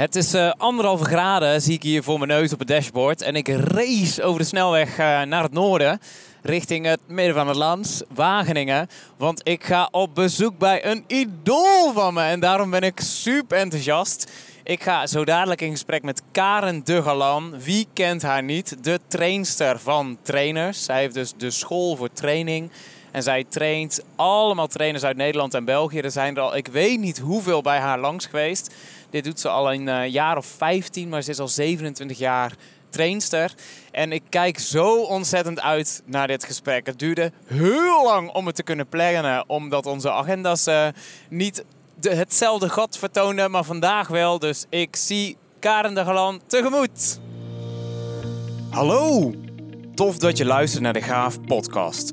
Het is uh, anderhalve graden, zie ik hier voor mijn neus op het dashboard. En ik race over de snelweg uh, naar het noorden, richting het midden van het land, Wageningen. Want ik ga op bezoek bij een idool van me. En daarom ben ik super enthousiast. Ik ga zo dadelijk in gesprek met Karen de Galan. Wie kent haar niet? De trainster van trainers. Zij heeft dus de school voor training. En zij traint allemaal trainers uit Nederland en België. Er zijn er al, ik weet niet hoeveel bij haar langs geweest. Dit doet ze al een uh, jaar of 15, maar ze is al 27 jaar trainster. En ik kijk zo ontzettend uit naar dit gesprek. Het duurde heel lang om het te kunnen plannen, omdat onze agenda's uh, niet de, hetzelfde gat vertoonden, maar vandaag wel. Dus ik zie Karen de Galan tegemoet. Hallo! Tof dat je luistert naar de Gaaf podcast.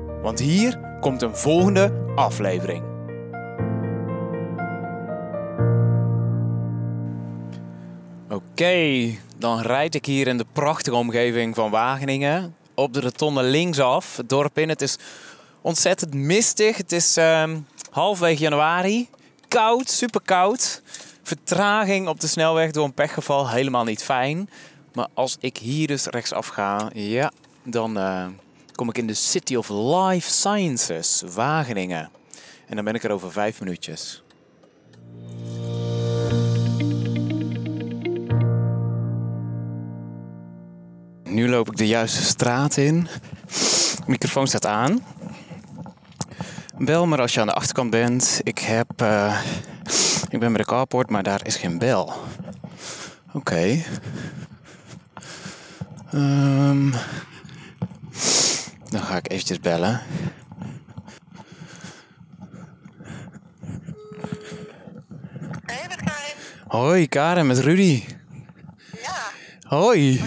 want hier komt een volgende aflevering. Oké, dan rijd ik hier in de prachtige omgeving van Wageningen. Op de rotonde linksaf, het dorp in. Het is ontzettend mistig. Het is uh, halfwege januari. Koud, super koud. Vertraging op de snelweg door een pechgeval, helemaal niet fijn. Maar als ik hier dus rechtsaf ga, ja, dan uh, kom ik in de City of Life Sciences, Wageningen. En dan ben ik er over vijf minuutjes. Nu loop ik de juiste straat in. De microfoon staat aan. Bel maar als je aan de achterkant bent. Ik heb. Uh, ik ben bij de carport, maar daar is geen bel. Oké. Um, dan ga ik eventjes bellen. Hey, met Karin. Hoi, Karen, met Rudy. Ja. Hoi.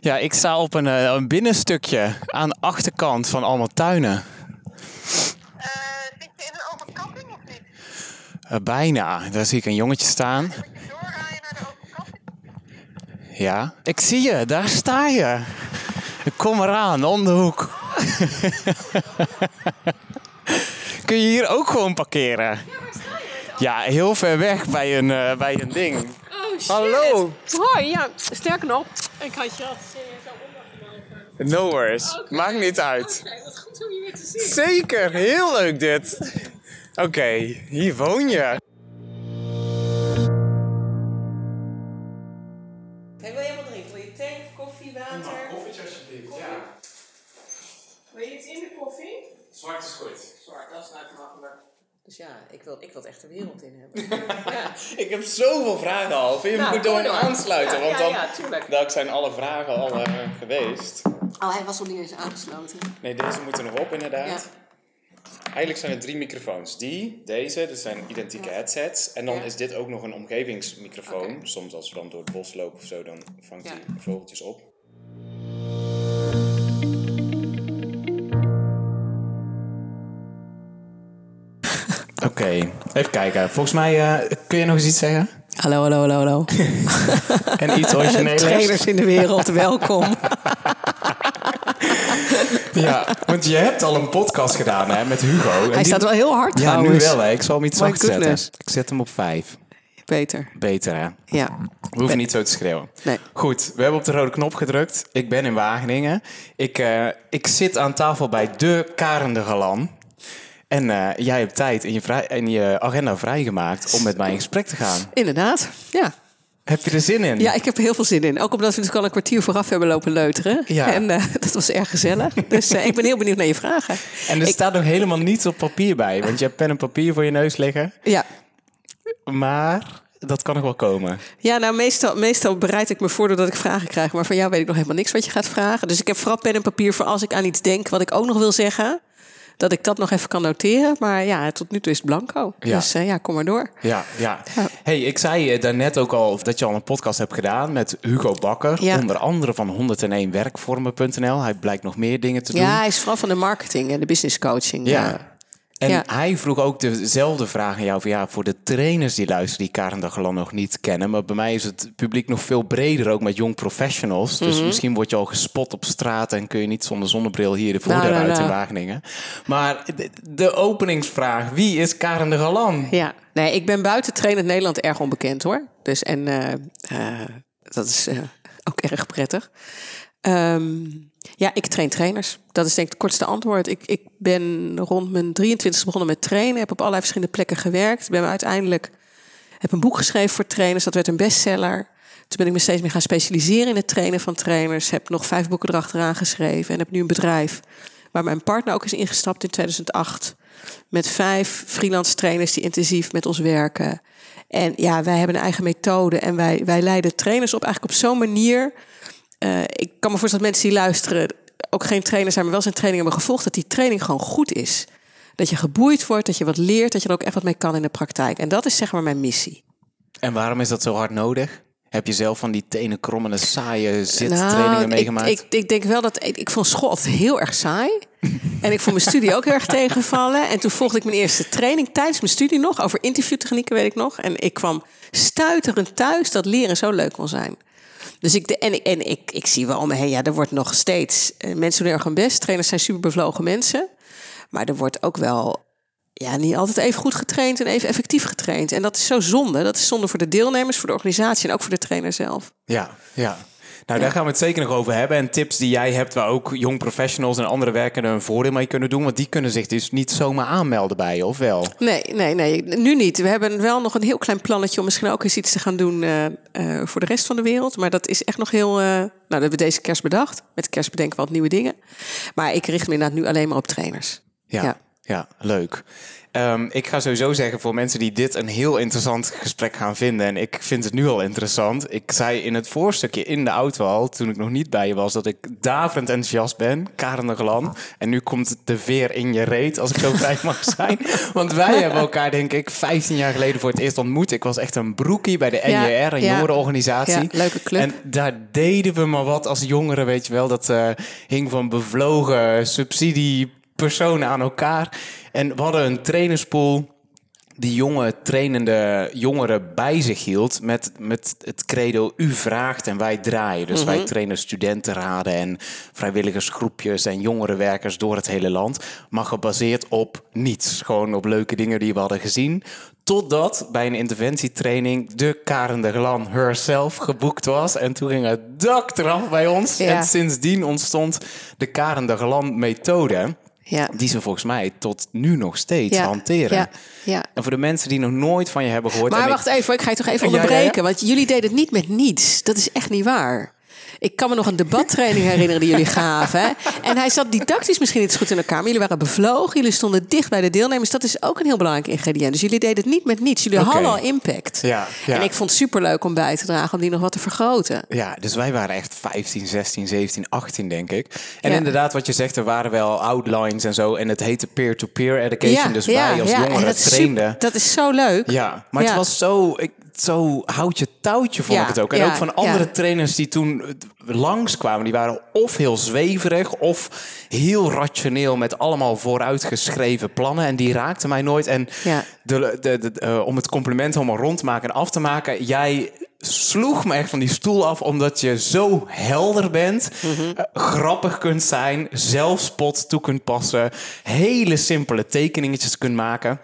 Ja, ik sta op een, uh, een binnenstukje aan de achterkant van allemaal tuinen. Uh, zit je in een open camping of niet? Uh, bijna. Daar zie ik een jongetje staan. Moet je doorrijden naar de open camping? Ja. Ik zie je, daar sta je. Ik kom eraan, om de hoek. Kun je hier ook gewoon parkeren? Ja, heel ver weg bij een, uh, bij een ding. Oh shit. Hallo. Hoi, ja, sterker nog, ik had je al ondergenomen. No worries. Maakt niet uit. Oké, wat goed om je weer te zien. Zeker, heel leuk dit. Oké, hier woon je. Zwart is goed. Zwart, dat is nou makkelijk. Dus ja, ik wil, ik wil het echt de wereld in hebben. ja. Ik heb zoveel vragen al. Vind je Nou, goed door aansluiten? Ja, want dan ja, tuurlijk. dan zijn alle vragen al eh, geweest. Oh, hij was nog niet eens aangesloten. Nee, deze moeten nog op inderdaad. Ja. Eigenlijk zijn er drie microfoons. Die, deze, dat zijn identieke headsets. En dan Ja. is dit ook nog een omgevingsmicrofoon. Soms als we dan door het bos lopen of zo, dan vangt Ja. hij vogeltjes op. Even kijken. Volgens mij eh, kun je nog eens iets zeggen? Hallo, hallo, hallo, hallo. En iets origineels? Trainers in de wereld, welkom. Ja, want je hebt al een podcast gedaan hè, met Hugo. En Hij die- staat wel heel hard Ja, trouwens. nu wel hè. Ik zal hem iets My zacht zetten. Ik zet hem op vijf. Beter, Beter hè. ja. We hoeven niet zo te schreeuwen. Nee. Goed, we hebben op de rode knop gedrukt. Ik ben in Wageningen. Ik, eh, ik zit aan tafel bij de Karen de Galan. En eh, jij hebt tijd in je, vrij, in je agenda vrijgemaakt om met mij in gesprek te gaan. Inderdaad, ja. Heb je er zin in? Ja, ik heb er heel veel zin in. Ook omdat we natuurlijk al een kwartier vooraf hebben lopen leuteren. Ja. En eh, dat was erg gezellig. Dus eh, ik ben heel benieuwd naar je vragen. En er Ik- staat nog helemaal niets op papier bij. Want je hebt pen en papier voor je neus liggen. Ja, Maar dat kan nog wel komen. ja nou meestal, meestal bereid ik me voor doordat ik vragen krijg. Maar van jou weet ik nog helemaal niks wat je gaat vragen. Dus ik heb vooral pen en papier voor als ik aan iets denk wat ik ook nog wil zeggen. Dat ik dat nog even kan noteren. Maar ja, tot nu toe is het blanco. Ja. Dus eh, ja, kom maar door. Ja, ja. Ja. Hey, ik zei eh, daarnet ook al dat je al een podcast hebt gedaan met Hugo Bakker. Ja. Onder andere van 101werkvormen.nl. Hij blijkt nog meer dingen te doen. Ja, hij is vooral van de marketing en de business coaching. Ja. En Ja. hij vroeg ook dezelfde vraag aan jou. Van, ja, voor de trainers die luisteren, die Karen de Galan nog niet kennen. Maar bij mij is het publiek nog veel breder, ook met jong professionals. Dus Mhm. misschien word je al gespot op straat en kun je niet zonder zonnebril hier de voordeur Nou, nou, uit in nou. Wageningen. Maar de, de openingsvraag, wie is Karen de Galan? Ja, nee, ik ben buiten trainen in Nederland erg onbekend hoor. Dus en eh, eh, dat is eh, ook erg prettig. Ehm, ja, ik train trainers. Dat is denk ik het kortste antwoord. Ik, ik ben rond mijn 23 begonnen met trainen. Heb op allerlei verschillende plekken gewerkt. Ben uiteindelijk heb een boek geschreven voor trainers. Dat werd een bestseller. Toen ben ik me steeds meer gaan specialiseren in het trainen van trainers. Heb nog vijf boeken erachteraan geschreven. En heb nu een bedrijf waar mijn partner ook is ingestapt in 2008. Met vijf freelance trainers die intensief met ons werken. En ja, wij hebben een eigen methode. En wij, wij leiden trainers op eigenlijk op zo'n manier. Eh, ik kan me voorstellen dat mensen die luisteren ook geen trainer zijn, maar wel zijn training hebben gevolgd. Dat die training gewoon goed is. Dat je geboeid wordt, dat je wat leert, dat je er ook echt wat mee kan in de praktijk. En dat is zeg maar mijn missie. En waarom is dat zo hard nodig? Heb je zelf van die tenen krommende saaie zittrainingen Nou, meegemaakt? Ik, ik, ik denk wel dat ik, ik vond school altijd heel erg saai. en ik vond mijn studie ook heel erg tegenvallen. En toen volgde ik mijn eerste training tijdens mijn studie nog over interviewtechnieken, weet ik nog. En ik kwam stuiterend thuis dat leren zo leuk kon zijn. Dus ik, de, en, en ik, ik zie wel om ja, er wordt nog steeds. eh, Mensen doen erg hun best. Trainers zijn super bevlogen mensen. Maar er wordt ook wel ja, niet altijd even goed getraind en even effectief getraind. En dat is zo zonde. Dat is zonde voor de deelnemers, voor de organisatie en ook voor de trainer zelf. Ja, ja. Nou, daar gaan we het zeker nog over hebben. En tips die jij hebt waar ook jong professionals en andere werkenden een voordeel mee kunnen doen. Want die kunnen zich dus niet zomaar aanmelden bij je, of wel? Nee, nee, nee, nu niet. We hebben wel nog een heel klein plannetje om misschien ook eens iets te gaan doen eh, eh, voor de rest van de wereld. Maar dat is echt nog heel. eh, nou, dat hebben we deze kerst bedacht. Met kerst bedenken we wat nieuwe dingen. Maar ik richt me inderdaad nu alleen maar op trainers. Ja, ja. Ja. leuk. Ehm, ik ga sowieso zeggen voor mensen die dit een heel interessant gesprek gaan vinden. En ik vind het nu al interessant. Ik zei in het voorstukje in de auto al, toen ik nog niet bij je was, dat ik daverend enthousiast ben. Karen de Gelan. En nu komt de veer in je reet, als ik zo vrij mag zijn. Want wij hebben elkaar, denk ik, 15 jaar geleden voor het eerst ontmoet. Ik was echt een broekie bij de Ja, NJR, een ja. jongerenorganisatie. Ja, leuke club. En daar deden we maar wat als jongeren, weet je wel. Dat eh, hing van bevlogen subsidiepersonen aan elkaar. En we hadden een trainerspool die jonge trainende jongeren bij zich hield met, met het credo u vraagt en wij draaien. Dus wij trainen studentenraden en vrijwilligersgroepjes en jongerenwerkers door het hele land. Maar gebaseerd op niets. Gewoon op leuke dingen die we hadden gezien. Totdat bij een interventietraining de Karen de Glan herself geboekt was. En toen ging het dak eraf bij ons. Ja. En sindsdien ontstond de Karen de Glan methode. Ja. Die ze volgens mij tot nu nog steeds Ja, hanteren. ja, ja. En voor de mensen die nog nooit van je hebben gehoord. Maar wacht ik, even, ik ga je toch even onderbreken. Want jullie deden het niet met niets. Dat is echt niet waar. Ik kan me nog een debattraining herinneren die jullie gaven. Hè? En hij zat didactisch misschien niet zo goed in elkaar. Maar jullie waren bevlogen. Jullie stonden dicht bij de deelnemers. Dat is ook een heel belangrijk ingrediënt. Dus jullie deden het niet met niets. Jullie hadden al impact. Ja, ja. En ik vond het superleuk om bij te dragen. Om die nog wat te vergroten. Ja, dus wij waren echt 15, 16, 17, 18 denk ik. En Ja. inderdaad, wat je zegt, er waren wel outlines en zo. En het heette peer-to-peer education. dus wij als en jongeren dat super- trainden. dat is zo leuk. Ja, maar het was zo, ik, zo houtje touwtje vond Ja, ik het ook. En ja, ook van andere ja. trainers die toen eh, langskwamen, die waren of heel zweverig of heel rationeel met allemaal vooruitgeschreven plannen. En die raakten mij nooit. En Ja. de, de, de- eh, om het compliment helemaal rond te maken en af te maken, jij sloeg me echt van die stoel af omdat je zo helder bent, Mhm. eh, grappig kunt zijn, zelfspot toe kunt passen, hele simpele tekeningetjes kunt maken.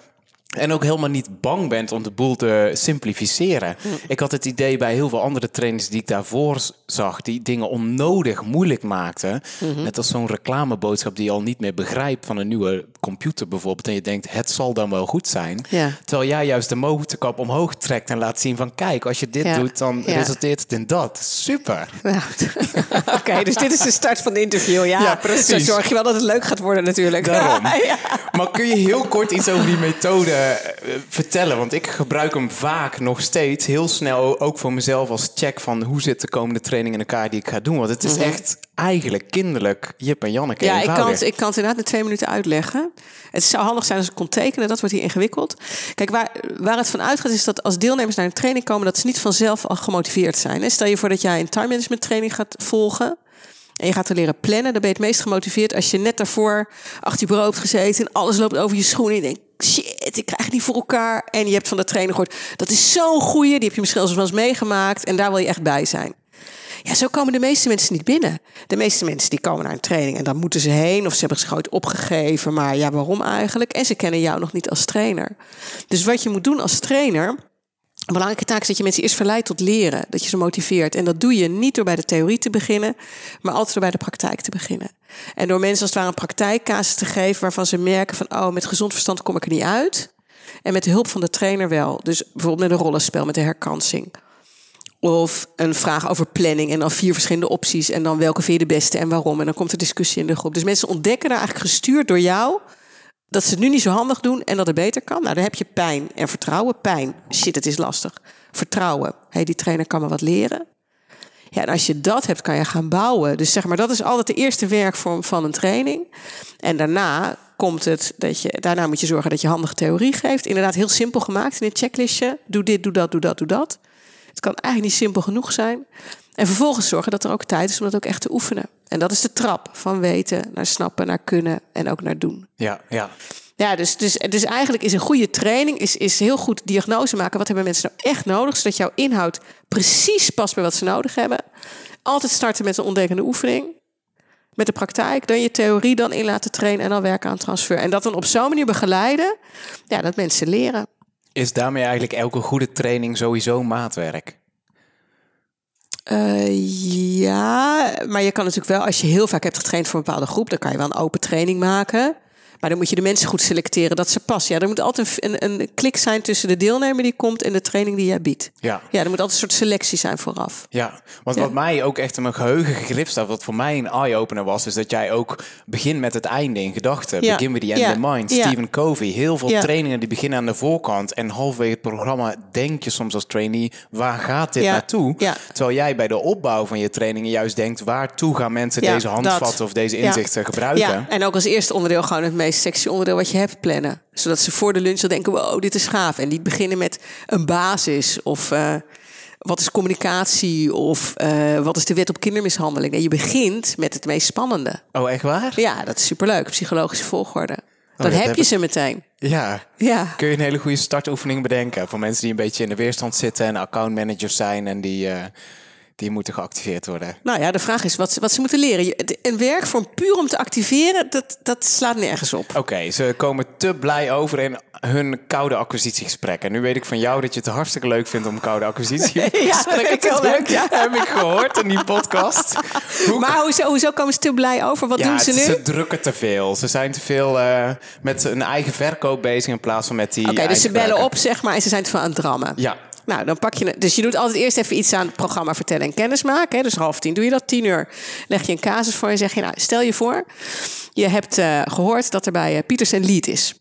En ook helemaal niet bang bent om de boel te simplificeren. Ik had het idee bij heel veel andere trainers die ik daarvoor zag, die dingen onnodig moeilijk maakten. Net als zo'n reclameboodschap die je al niet meer begrijpt van een nieuwe computer bijvoorbeeld. En je denkt, het zal dan wel goed zijn. Ja. Terwijl jij juist de motorkap omhoog trekt en laat zien van kijk, als je dit Ja. doet, dan Ja. resulteert het in dat. Super. Oké, dus dit is de start van de interview. Ja, precies. Zo zorg je wel dat het leuk gaat worden natuurlijk. Daarom. Maar kun je heel kort iets over die methode eh, vertellen? Want ik gebruik hem vaak nog steeds heel snel, ook voor mezelf als check van hoe zit de komende training in elkaar die ik ga doen. Want het is echt eigenlijk kinderlijk Jip en Janneke Mhm. Ja, ik kan, het, ik kan het inderdaad in twee minuten uitleggen. Het zou handig zijn als ik kon tekenen, dat wordt hier ingewikkeld. Kijk, waar, waar het van uitgaat is dat als deelnemers naar een training komen, dat ze niet vanzelf al gemotiveerd zijn. Stel je voor dat jij een time management training gaat volgen. En je gaat er leren plannen, dan ben je het meest gemotiveerd als je net daarvoor achter je bureau hebt gezeten en alles loopt over je schoenen. En je denkt, shit, ik krijg niet voor elkaar. En je hebt van de trainer gehoord, dat is zo'n goeie, die heb je misschien eens wel eens meegemaakt. En daar wil je echt bij zijn. Ja, zo komen de meeste mensen niet binnen. De meeste mensen die komen naar een training en dan moeten ze heen of ze hebben zich ooit opgegeven. Maar ja, waarom eigenlijk? En ze kennen jou nog niet als trainer. Dus wat je moet doen als trainer. Een belangrijke taak is dat je mensen eerst verleidt tot leren. Dat je ze motiveert. En dat doe je niet door bij de theorie te beginnen, maar altijd door bij de praktijk te beginnen. En door mensen als het ware een praktijkcasus te geven waarvan ze merken van, oh, met gezond verstand kom ik er niet uit. En met de hulp van de trainer wel. Dus bijvoorbeeld met een rollenspel, met de herkansing. Of een vraag over planning en dan vier verschillende opties. En dan welke vind je de beste en waarom. En dan komt er discussie in de groep. Dus mensen ontdekken daar eigenlijk gestuurd door jou dat ze het nu niet zo handig doen en dat het beter kan. Nou, dan heb je pijn en vertrouwen. Pijn, shit, het is lastig. Vertrouwen, hey, die trainer kan me wat leren. Ja, en als je dat hebt, kan je gaan bouwen. Dus zeg maar, dat is altijd de eerste werkvorm van een training. En daarna komt het dat je, daarna moet je zorgen dat je handige theorie geeft. Inderdaad, heel simpel gemaakt in een checklistje. Doe dit, doe dat, doe dat, doe dat. Het kan eigenlijk niet simpel genoeg zijn. En vervolgens zorgen dat er ook tijd is om dat ook echt te oefenen. En dat is de trap van weten naar snappen, naar kunnen en ook naar doen. Ja, ja. Ja, dus, dus, dus eigenlijk is een goede training is, is heel goed diagnose maken. Wat hebben mensen nou echt nodig? Zodat jouw inhoud precies past bij wat ze nodig hebben. Altijd starten met een ontdekkende oefening. Met de praktijk, dan je theorie dan in laten trainen en dan werken aan transfer. En dat dan op zo'n manier begeleiden, ja, dat mensen leren. Is daarmee eigenlijk elke goede training sowieso maatwerk? Eh, ja, maar je kan natuurlijk wel, als je heel vaak hebt getraind voor een bepaalde groep, dan kan je wel een open training maken. Maar dan moet je de mensen goed selecteren dat ze passen. Ja, er moet altijd een, een klik zijn tussen de deelnemer die komt en de training die jij biedt. Ja. Ja, er moet altijd een soort selectie zijn vooraf. Ja, want Ja. wat mij ook echt in mijn geheugen gegrift staat, wat voor mij een eye-opener was, is dat jij ook begint met het einde in gedachten. Ja. Begin with the end Ja. in mind. Stephen Covey. Heel veel trainingen die beginnen aan de voorkant. En halverwege het programma denk je soms als trainee, waar gaat dit naartoe? Ja. Terwijl jij bij de opbouw van je trainingen juist denkt, waartoe gaan mensen deze handvatten dat. of deze inzichten gebruiken? Ja, en ook als eerste onderdeel gewoon het meest sexy onderdeel wat je hebt plannen. Zodat ze voor de lunch al denken, wow, dit is gaaf. En niet beginnen met een basis of eh, wat is communicatie of eh, wat is de wet op kindermishandeling. Nee, je begint met het meest spannende. Oh, echt waar? Ja, dat is superleuk. Psychologische volgorde. Dan Oh, dat heb je ik- ze meteen. Ja. Ja. Kun je een hele goede startoefening bedenken voor mensen die een beetje in de weerstand zitten en accountmanagers zijn en die, eh, die moeten geactiveerd worden? Nou ja, de vraag is wat, ze- wat ze moeten leren. Een werkvorm puur om te activeren, dat, dat slaat nergens op. Oké, ze komen te blij over in hun koude acquisitiegesprekken. Nu weet ik van jou dat je het hartstikke leuk vindt om koude acquisitiegesprekken Ja, dat ik heel leuk, ja. Heb ik gehoord in die podcast. Hoe Maar hoezo, hoezo komen ze te blij over? Wat ja, doen ze nu? ze drukken te veel. Ze zijn te veel eh, met hun eigen verkoop bezig in plaats van met die. Oké, dus ze bellen op, zeg maar, en ze zijn te veel aan het drammen. Ja. Nou, dan pak je. Dus je doet altijd eerst even iets aan het programma vertellen en kennis maken. Hè? Dus half tien doe je dat. Tien uur leg je een casus voor en zeg je, nou, stel je voor, je hebt eh, gehoord dat er bij eh, Pieters en Lead is.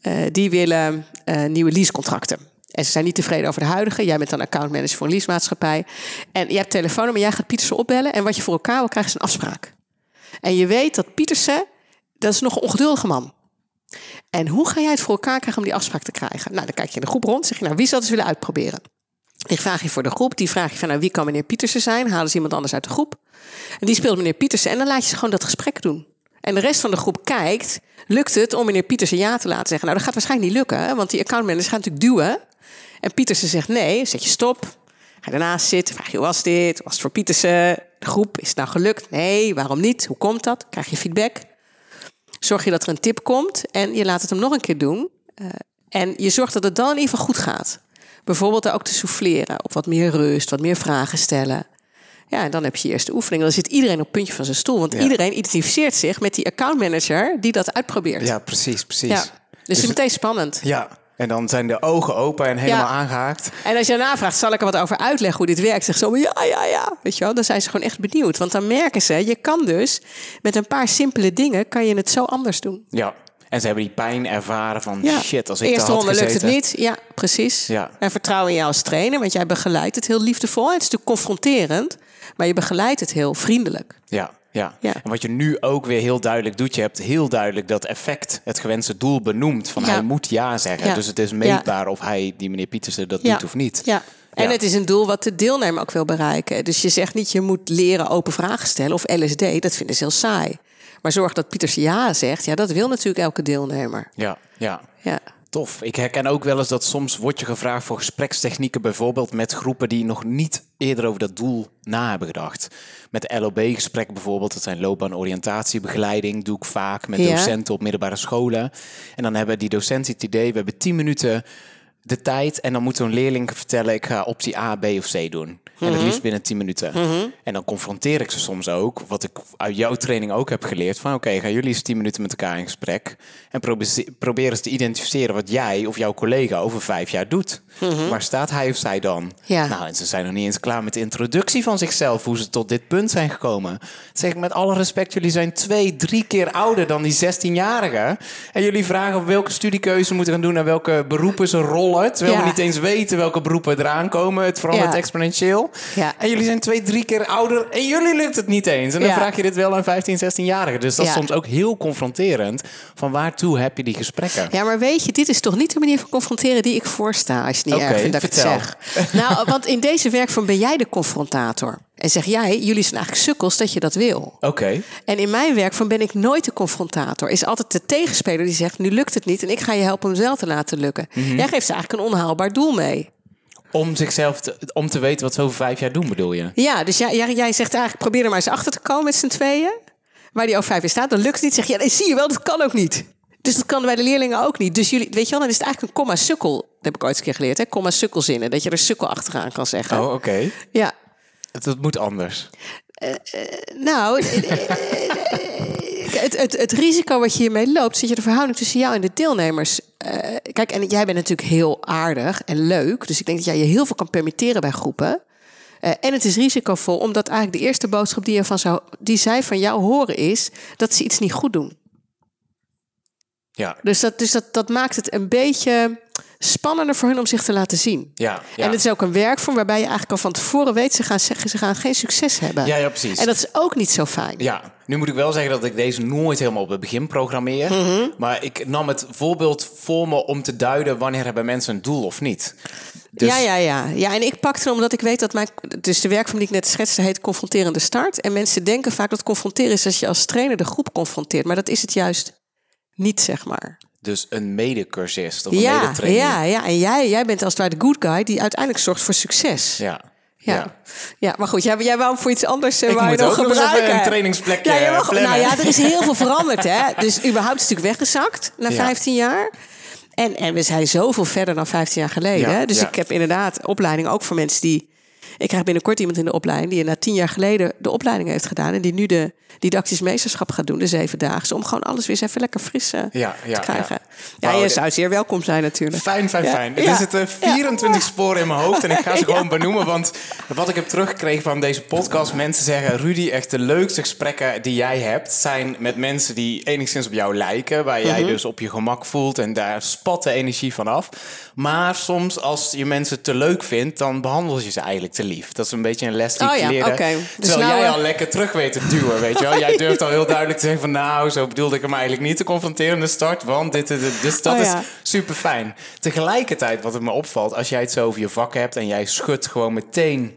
Eh, die willen nieuwe leasecontracten. En ze zijn niet tevreden over de huidige. Jij bent dan accountmanager voor een leasemaatschappij. En je hebt telefoonnummer, jij gaat Pietersen opbellen. En wat je voor elkaar wil krijgen is een afspraak. En je weet dat Pietersen, dat is nog een ongeduldige man. En hoe ga jij het voor elkaar krijgen om die afspraak te krijgen? Nou, dan kijk je in de groep rond. Zeg je, nou, wie zou het willen uitproberen? Die vraag je voor de groep. Die vraag je van, nou, wie kan meneer Pietersen zijn? Halen ze iemand anders uit de groep? En die speelt meneer Pietersen. En dan laat je ze gewoon dat gesprek doen. En de rest van de groep kijkt, lukt het om meneer Pietersen ja te laten zeggen? Nou, dat gaat waarschijnlijk niet lukken, want die accountmanager gaat natuurlijk duwen. En Pietersen zegt nee, zet je stop. Ga je ernaast zitten, vraag je hoe was dit? Was het voor Pietersen? De groep, is het nou gelukt? Nee, waarom niet? Hoe komt dat? Krijg je feedback? Zorg je dat er een tip komt en je laat het hem nog een keer doen. Eh, en je zorgt dat het dan in ieder geval goed gaat. Bijvoorbeeld daar ook te souffleren op wat meer rust, wat meer vragen stellen. Ja, en dan heb je je eerste oefening. Dan zit iedereen op het puntje van zijn stoel. Want Ja. iedereen identificeert zich met die accountmanager die dat uitprobeert. Ja, precies, precies. Ja. Dus, het is meteen spannend. Ja, en dan zijn de ogen open en helemaal Ja. aangehaakt. En als je daarna vraagt, zal ik er wat over uitleggen hoe dit werkt? Zeg zo, ja, ja, ja. Weet je wel, dan zijn ze gewoon echt benieuwd. Want dan merken ze, je kan dus met een paar simpele dingen, kan je het zo anders doen. Ja. En ze hebben die pijn ervaren van Ja. shit, als ik Eerste ronde lukt het niet. Ja, precies. Ja. En vertrouw in jou als trainer, want jij begeleidt het heel liefdevol. Het is natuurlijk confronterend, maar je begeleidt het heel vriendelijk. Ja, Ja. Ja. En wat je nu ook weer heel duidelijk doet, je hebt heel duidelijk dat effect, het gewenste doel benoemd. Van Ja. hij moet ja zeggen. Ja. Dus het is meetbaar of hij, die meneer Pietersen, dat doet of niet. Ja. En het is een doel wat de deelnemer ook wil bereiken. Dus je zegt niet je moet leren open vragen stellen of LSD. Dat vinden ze heel saai. Maar zorg dat Pieters ja zegt. Ja, dat wil natuurlijk elke deelnemer. Ja, ja. Ja. Tof. Ik herken ook wel eens dat soms wordt je gevraagd voor gesprekstechnieken, bijvoorbeeld met groepen die nog niet eerder over dat doel na hebben gedacht. Met LOB-gesprekken bijvoorbeeld, dat zijn loopbaan-oriëntatiebegeleiding, doe ik vaak met Ja. docenten op middelbare scholen. En dan hebben die docenten het idee, we hebben 10 minuten de tijd en dan moet zo'n leerling vertellen, ik ga optie A, B of C doen. En het liefst binnen 10 minuten. En dan confronteer ik ze soms ook, wat ik uit jouw training ook heb geleerd, van oké, gaan jullie eens 10 minuten met elkaar in gesprek en probe- probeer eens te identificeren wat jij of jouw collega over vijf jaar doet. Waar staat hij of zij dan? Ja. Nou, en ze zijn nog niet eens klaar met de introductie van zichzelf, hoe ze tot dit punt zijn gekomen. Zeg ik met alle respect, jullie zijn twee, drie keer ouder dan die 16-jarigen. En jullie vragen welke studiekeuze moeten gaan doen en welke beroepen ze rollen. Terwijl Ja. we niet eens weten welke beroepen eraan komen. Het verandert Ja. exponentieel. Ja. En jullie zijn twee, drie keer ouder en jullie lukt het niet eens. En dan vraag je dit wel aan 15, 16-jarigen. Dus dat is soms ook heel confronterend. Van waartoe heb je die gesprekken? Ja, maar weet je, dit is toch niet de manier van confronteren die ik voorsta, als je niet erg vindt dat ik het zeg. Nou, want in deze werkvorm ben jij de confrontator. En zeg jij, jullie zijn eigenlijk sukkels dat je dat wil. Oké. En in mijn werkvorm ben ik nooit de confrontator. Is altijd de tegenspeler die zegt, nu lukt het niet en ik ga je helpen om wel te laten lukken. Mhm. Jij geeft ze eigenlijk een onhaalbaar doel mee. Om zichzelf te, om te weten wat ze over vijf jaar doen, bedoel je? Ja, dus jij, jij, jij zegt eigenlijk, probeer er maar eens achter te komen met z'n tweeën. Waar die over vijf jaar staat, dan lukt het niet. Zeg je, ja, zie je wel, dat kan ook niet. Dus dat kan bij de leerlingen ook niet. Dus jullie, weet je wel, dan is het eigenlijk een komma sukkel. Dat heb ik ooit eens een keer geleerd, hè? Komma sukkelzinnen. Dat je er sukkel achteraan kan zeggen. Oh, oké. Ja, Dat moet anders. nou, het, het, het risico wat je hiermee loopt, zit je de verhouding tussen jou en de deelnemers. eh, kijk, en jij bent natuurlijk heel aardig en leuk. Dus ik denk dat jij je heel veel kan permitteren bij groepen. Eh, en het is risicovol, omdat eigenlijk de eerste boodschap die, je van zou, die zij van jou horen is dat ze iets niet goed doen. Ja. Dus, dat, dus dat, dat maakt het een beetje spannender voor hun om zich te laten zien. Ja, ja. En het is ook een werkvorm waarbij je eigenlijk al van tevoren weet... ze gaan, zeggen, ze gaan geen succes hebben. Ja, ja, precies. En dat is ook niet zo fijn. Ja, nu moet ik wel zeggen dat ik deze nooit helemaal op het begin programmeer. Mhm. Maar ik nam het voorbeeld voor me om te duiden wanneer hebben mensen een doel of niet. Dus, Ja, ja, ja. ja, en ik pakte omdat ik weet dat mijn... Dus de werkvorm die ik net schetste heet confronterende start. En mensen denken vaak dat confronteren is als je als trainer de groep confronteert. Maar dat is het juist niet, zeg maar. Dus een medecursist of een Ja, medetrainer. ja, ja. En jij, jij bent als het ware de good guy die uiteindelijk zorgt voor succes. Ja. Ja. Ja. maar goed, jij, jij wou voor iets anders eh, wou je gebruiken. een trainingsplekje ja, mag-. Nou ja, er is heel veel veranderd, hè. Dus überhaupt is het natuurlijk weggezakt na Ja. 15 jaar. En, en we zijn zoveel verder dan 15 jaar geleden. Ja, hè. Dus ik heb inderdaad opleiding ook voor mensen die... Ik krijg binnenkort iemand in de opleiding... die na tien jaar geleden de opleiding heeft gedaan... en die nu de didactisch meesterschap gaat doen, de zevendaagse... om gewoon alles weer eens even lekker fris eh, Ja, ja, te krijgen. Ja. Wauw, je zou zeer welkom zijn natuurlijk. Fijn, fijn, fijn. Het Ja. is het eh, 24 sporen in mijn hoofd en ik ga ze gewoon benoemen. Want wat ik heb teruggekregen van deze podcast, mensen zeggen... Rudy, echt de leukste gesprekken die jij hebt... zijn met mensen die enigszins op jou lijken. Waar jij Mhm. dus op je gemak voelt en daar spat de energie van af. Maar soms als je mensen te leuk vindt, dan behandel je ze eigenlijk te lief. Dat is een beetje een les die Oh ik ja, leerde. Dus Terwijl nou, jij eh, al lekker terug weet te duwen, weet je wel. Jij durft al heel duidelijk te zeggen van... nou, zo bedoelde ik hem eigenlijk niet te confronteren in de start. Want dit, dit. Dus dat Oh ja. is super fijn. Tegelijkertijd, wat het me opvalt, als jij het zo over je vak hebt en jij schudt gewoon meteen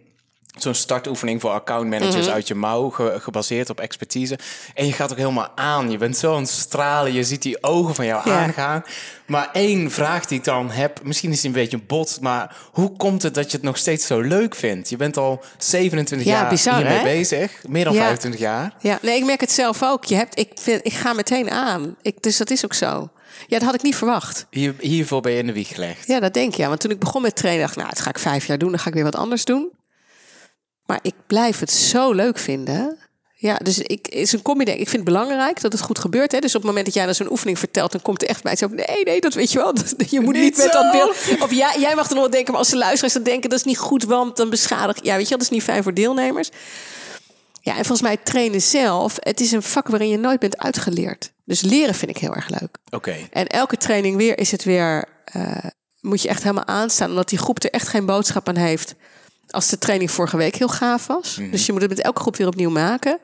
zo'n startoefening voor accountmanagers Mhm. uit je mouw, ge- gebaseerd op expertise. En je gaat ook helemaal aan. Je bent zo aan het stralen, je ziet die ogen van jou aangaan. Maar één vraag die ik dan heb, misschien is het een beetje een bot, maar hoe komt het dat je het nog steeds zo leuk vindt? Je bent al 27 Ja, jaar bizar, hiermee hè? bezig, meer dan Ja. 25 jaar. Ja, nee, ik merk het zelf ook. Je hebt, ik, vind, ik ga meteen aan. Ik, dus dat is ook zo. Ja, dat had ik niet verwacht. Hier, hiervoor ben je in de wieg gelegd. Ja, dat denk je. Want toen ik begon met trainen, dacht ik, nou, dat ga ik vijf jaar doen. Dan ga ik weer wat anders doen. Maar ik blijf het zo leuk vinden. Ja, dus ik, is een combi. Ik vind het belangrijk dat het goed gebeurt. Hè? Dus op het moment dat jij dan zo'n oefening vertelt, dan komt er echt bij zo. Nee, nee, dat weet je wel. Je moet niet, Niet met dat beeld. Of ja, jij mag er nog wel denken, maar als de luisteraars dan denken, dat is niet goed, want dan beschadig. Ja, weet je dat is niet fijn voor deelnemers. Ja, en volgens mij trainen zelf, het is een vak waarin je nooit bent uitgeleerd. Dus leren vind ik heel erg leuk. Oké. En elke training weer is het weer, eh, moet je echt helemaal aanstaan, omdat die groep er echt geen boodschap aan heeft. Als de training vorige week heel gaaf was. Dus je moet het met elke groep weer opnieuw maken.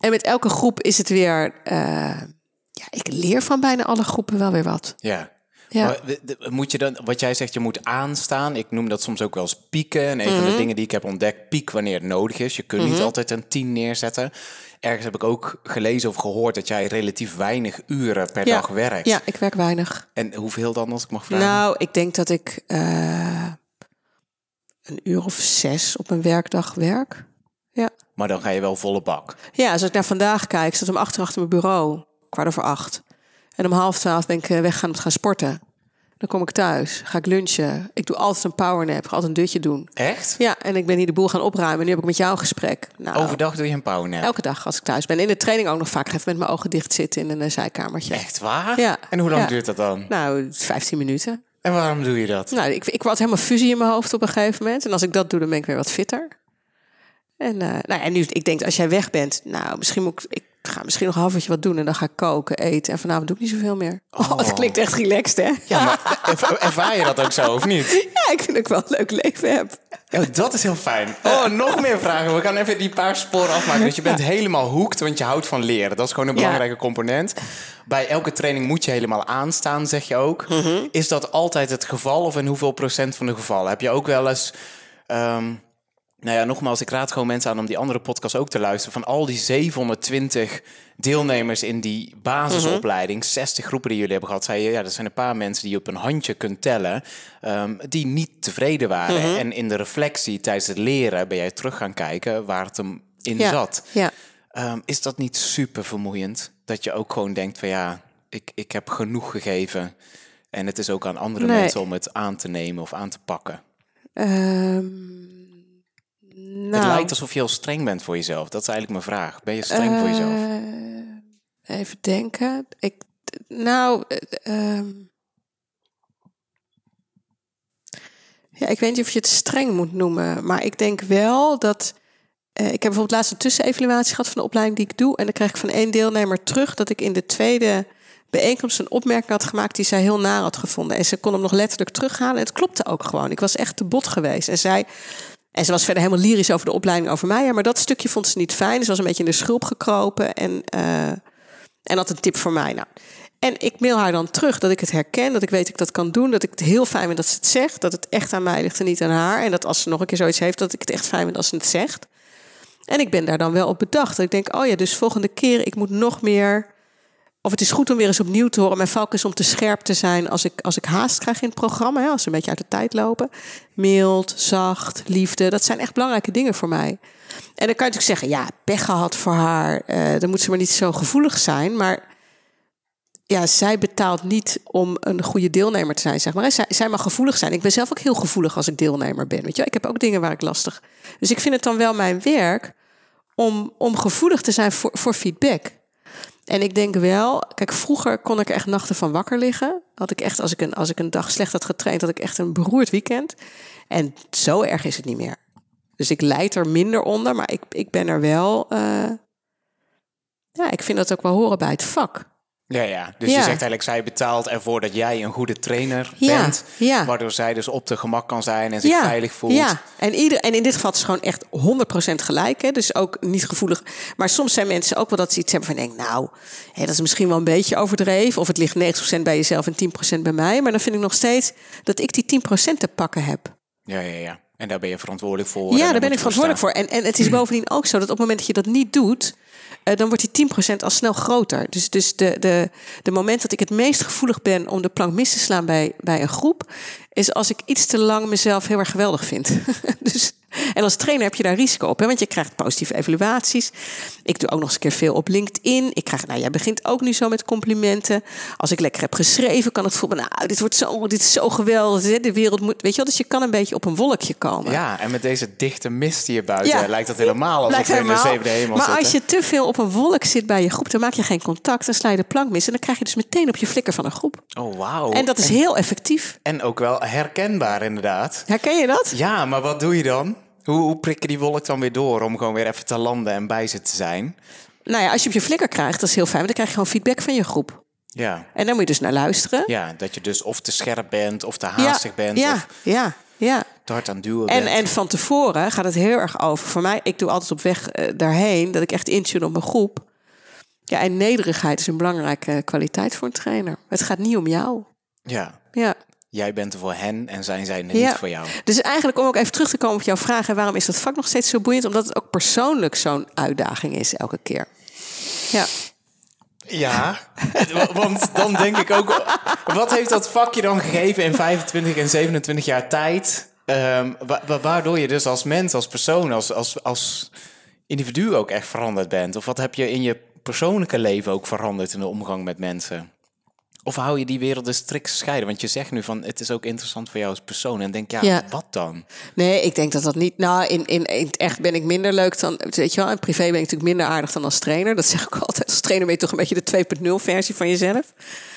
En met elke groep is het weer... eh, ja, ik leer van bijna alle groepen wel weer wat. Ja. Ja. Maar de- de- moet je dan, wat jij zegt, je moet aanstaan. Ik noem dat soms ook wel eens pieken. En een van Mhm. de dingen die ik heb ontdekt, piek wanneer het nodig is. Je kunt niet altijd een 10 neerzetten. Ergens heb ik ook gelezen of gehoord dat jij relatief weinig uren per ja. dag werkt. Ja, ik werk weinig. En hoeveel dan, als ik mag vragen? Nou, ik denk dat ik eh, een uur of zes op een werkdag werk. Ja. Maar dan ga je wel volle bak. Ja, als ik naar vandaag kijk, staat om acht uur achter mijn bureau. Kwart over acht. En om half twaalf ben ik eh, weggaan om te gaan sporten. Dan kom ik thuis, ga ik lunchen. Ik doe altijd een powernap, ga altijd een dutje doen. Echt? Ja, en ik ben hier de boel gaan opruimen. En nu heb ik met jou een gesprek. Nou, Overdag doe je een powernap. elke dag als ik thuis ben. In de training ook nog vaak even met mijn ogen dicht zitten in een eh, zijkamertje. Echt waar? Ja. En hoe lang Ja. duurt dat dan? Nou, 15 minuten. En waarom doe je dat? Nou, ik, ik word helemaal fusie in mijn hoofd op een gegeven moment. En als ik dat doe, dan ben ik weer wat fitter. En, eh, nou, en nu, ik denk, als jij weg bent, nou, misschien moet ik, ik ga misschien nog een half uurtje wat doen. En dan ga ik koken, eten. En vanavond doe ik niet zoveel meer. Oh, dat klinkt echt relaxed, hè? Ja, maar erv- ervaar je dat ook zo, of niet? Ja, ik vind dat ik wel een leuk leven heb. Oh, dat is heel fijn. Oh, nog meer vragen. We gaan even die paar sporen afmaken. Dus je bent helemaal hoekt, want je houdt van leren. Dat is gewoon een Ja. belangrijke component. Bij elke training moet je helemaal aanstaan, zeg je ook. Mhm. Is dat altijd het geval of in hoeveel procent van de gevallen? Heb je ook wel eens... ehm, nou ja, nogmaals, ik raad gewoon mensen aan om die andere podcast ook te luisteren. Van al die 720 deelnemers in die basisopleiding, 60 groepen die jullie hebben gehad, zei je, ja, dat zijn een paar mensen die je op een handje kunt tellen, ehm, die niet tevreden waren. En in de reflectie tijdens het leren ben jij terug gaan kijken waar het hem in Ja, zat. ja. Ehm, is dat niet super vermoeiend? Dat je ook gewoon denkt van ja, ik, ik heb genoeg gegeven. En het is ook aan andere Nee. mensen om het aan te nemen of aan te pakken. Ehm, nou, Het lijkt alsof je heel streng bent voor jezelf. Dat is eigenlijk mijn vraag. Ben je streng voor jezelf? eh, even denken. Ik, nou, eh, ehm, ja, ik weet niet of je het streng moet noemen, maar ik denk wel dat. eh, ik heb bijvoorbeeld laatst een tussenevaluatie gehad van de opleiding die ik doe. En dan kreeg ik van één deelnemer terug dat ik in de tweede bijeenkomst een opmerking had gemaakt die zij heel naar had gevonden. En ze kon hem nog letterlijk terughalen. En het klopte ook gewoon. Ik was echt te bot geweest. En zij. En ze was verder helemaal lyrisch over de opleiding over mij. Maar dat stukje vond ze niet fijn. Ze was een beetje in de schulp gekropen. En, eh, en had een tip voor mij. Nou, en ik mail haar dan terug dat ik het herken. Dat ik weet dat ik dat kan doen. Dat ik het heel fijn vind dat ze het zegt. Dat het echt aan mij ligt en niet aan haar. En dat als ze nog een keer zoiets heeft, dat ik het echt fijn vind als ze het zegt. En ik ben daar dan wel op bedacht. Ik denk, oh ja, dus volgende keer, ik moet nog meer... Of het is goed om weer eens opnieuw te horen. Mijn valk is om te scherp te zijn als ik, als ik haast krijg in het programma. Hè, als ze een beetje uit de tijd lopen. Mild, zacht, liefde. Dat zijn echt belangrijke dingen voor mij. En dan kan je natuurlijk zeggen, ja, pech gehad voor haar. eh, dan moet ze maar niet zo gevoelig zijn. Maar ja, zij betaalt niet om een goede deelnemer te zijn, zeg maar. Zij, zij mag gevoelig zijn. Ik ben zelf ook heel gevoelig als ik deelnemer ben. Weet je? Ik heb ook dingen waar ik lastig. Dus ik vind het dan wel mijn werk om, om gevoelig te zijn voor, voor feedback. En ik denk wel, kijk, vroeger kon ik echt nachten van wakker liggen. Had ik echt, als ik een, als ik een dag slecht had getraind, had ik echt een beroerd weekend. En zo erg is het niet meer. Dus ik leid er minder onder, maar ik, ik ben er wel. eh, ja, ik vind dat ook wel horen bij het vak. Ja, ja. Dus Ja. je zegt eigenlijk, zij betaalt ervoor dat jij een goede trainer Ja, bent. ja. Waardoor zij dus op de gemak kan zijn en zich veilig voelt. Ja, en, ieder, en in dit geval is het gewoon echt 100% gelijk. Hè? Dus ook niet gevoelig. Maar soms zijn mensen ook wel dat ze iets hebben van... Denk, nou, hè, dat is misschien wel een beetje overdreven. Of het ligt 90% bij jezelf en 10% bij mij. Maar dan vind ik nog steeds dat ik die 10% te pakken heb. Ja, ja, ja. En daar ben je verantwoordelijk voor. Ja, daar ben ik verantwoordelijk voor. En, en het is bovendien ook zo dat op het moment dat je dat niet doet... eh, dan wordt die 10% al snel groter. Dus, dus de, de, de moment dat ik het meest gevoelig ben om de plank mis te slaan bij, bij een groep... is als ik iets te lang mezelf heel erg geweldig vind. dus, en als trainer heb je daar risico op. Hè? Want je krijgt positieve evaluaties. Ik doe ook nog eens een keer veel op LinkedIn. Ik krijg, nou, jij begint ook nu zo met complimenten. Als ik lekker heb geschreven, kan het voelen... nou, dit, wordt zo, dit is zo geweldig. hè, De wereld moet... Weet je wel, dus je kan een beetje op een wolkje komen. Ja, en met deze dichte mist hier buiten Ja. lijkt dat helemaal alsof we in de zevende hemel maar als je te veel op een wolk zit bij je groep, dan maak je geen contact. Dan sla je de plank mis. En dan krijg je dus meteen op je flikker van een groep. Oh, wauw. En dat is heel effectief. En ook wel herkenbaar, inderdaad. Herken je dat? Ja, maar wat doe je dan? Hoe, hoe prik je die wolk dan weer door om gewoon weer even te landen en bij ze te zijn? Nou ja, als je op je flikker krijgt, dat is heel fijn. Want dan krijg je gewoon feedback van je groep. Ja. En dan moet je dus naar luisteren. ja, dat je dus of te scherp bent of te haastig bent. ja, Of... ja, ja. te hard aan duwen En, bent. en van tevoren gaat het heel erg over. Voor mij, ik doe altijd op weg eh, daarheen dat ik echt intune op mijn groep. Ja, en nederigheid is een belangrijke kwaliteit voor een trainer. Het gaat niet om jou. Ja, Ja. Jij bent er voor hen en zijn zij er Ja. niet voor jou. Dus eigenlijk om ook even terug te komen op jouw vraag... en waarom is dat vak nog steeds zo boeiend? Omdat het ook persoonlijk zo'n uitdaging is elke keer. Ja. Ja, want dan denk ik ook... Wat heeft dat vakje dan gegeven in 25 en 27 jaar tijd... ehm, wa- wa- waardoor je dus als mens, als persoon, als, als, als individu ook echt veranderd bent? Of wat heb je in je persoonlijke leven ook veranderd in de omgang met mensen? Of hou je die werelden strikt gescheiden? Want je zegt nu van, het is ook interessant voor jou als persoon. En denk, ja, Ja. wat dan? Nee, ik denk dat dat niet... Nou, in, in, in het echt ben ik minder leuk dan... Weet je wel, in privé ben ik natuurlijk minder aardig dan als trainer. Dat zeg ik altijd. Als trainer ben je toch een beetje de 2.0 versie van jezelf.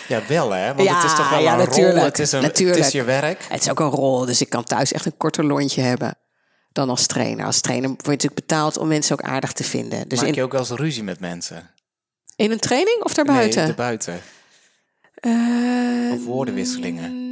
Ja, wel hè? Want Ja, het is toch wel ja, een natuurlijk. rol, het is, een, het Natuurlijk. is je werk. Het is ook een rol, dus ik kan thuis echt een korter lontje hebben dan als trainer. Als trainer word je natuurlijk betaald om mensen ook aardig te vinden. Dus Maak in, je ook wel eens ruzie met mensen? in een training of daarbuiten? Nee, erbuiten. Eh, Of woordenwisselingen.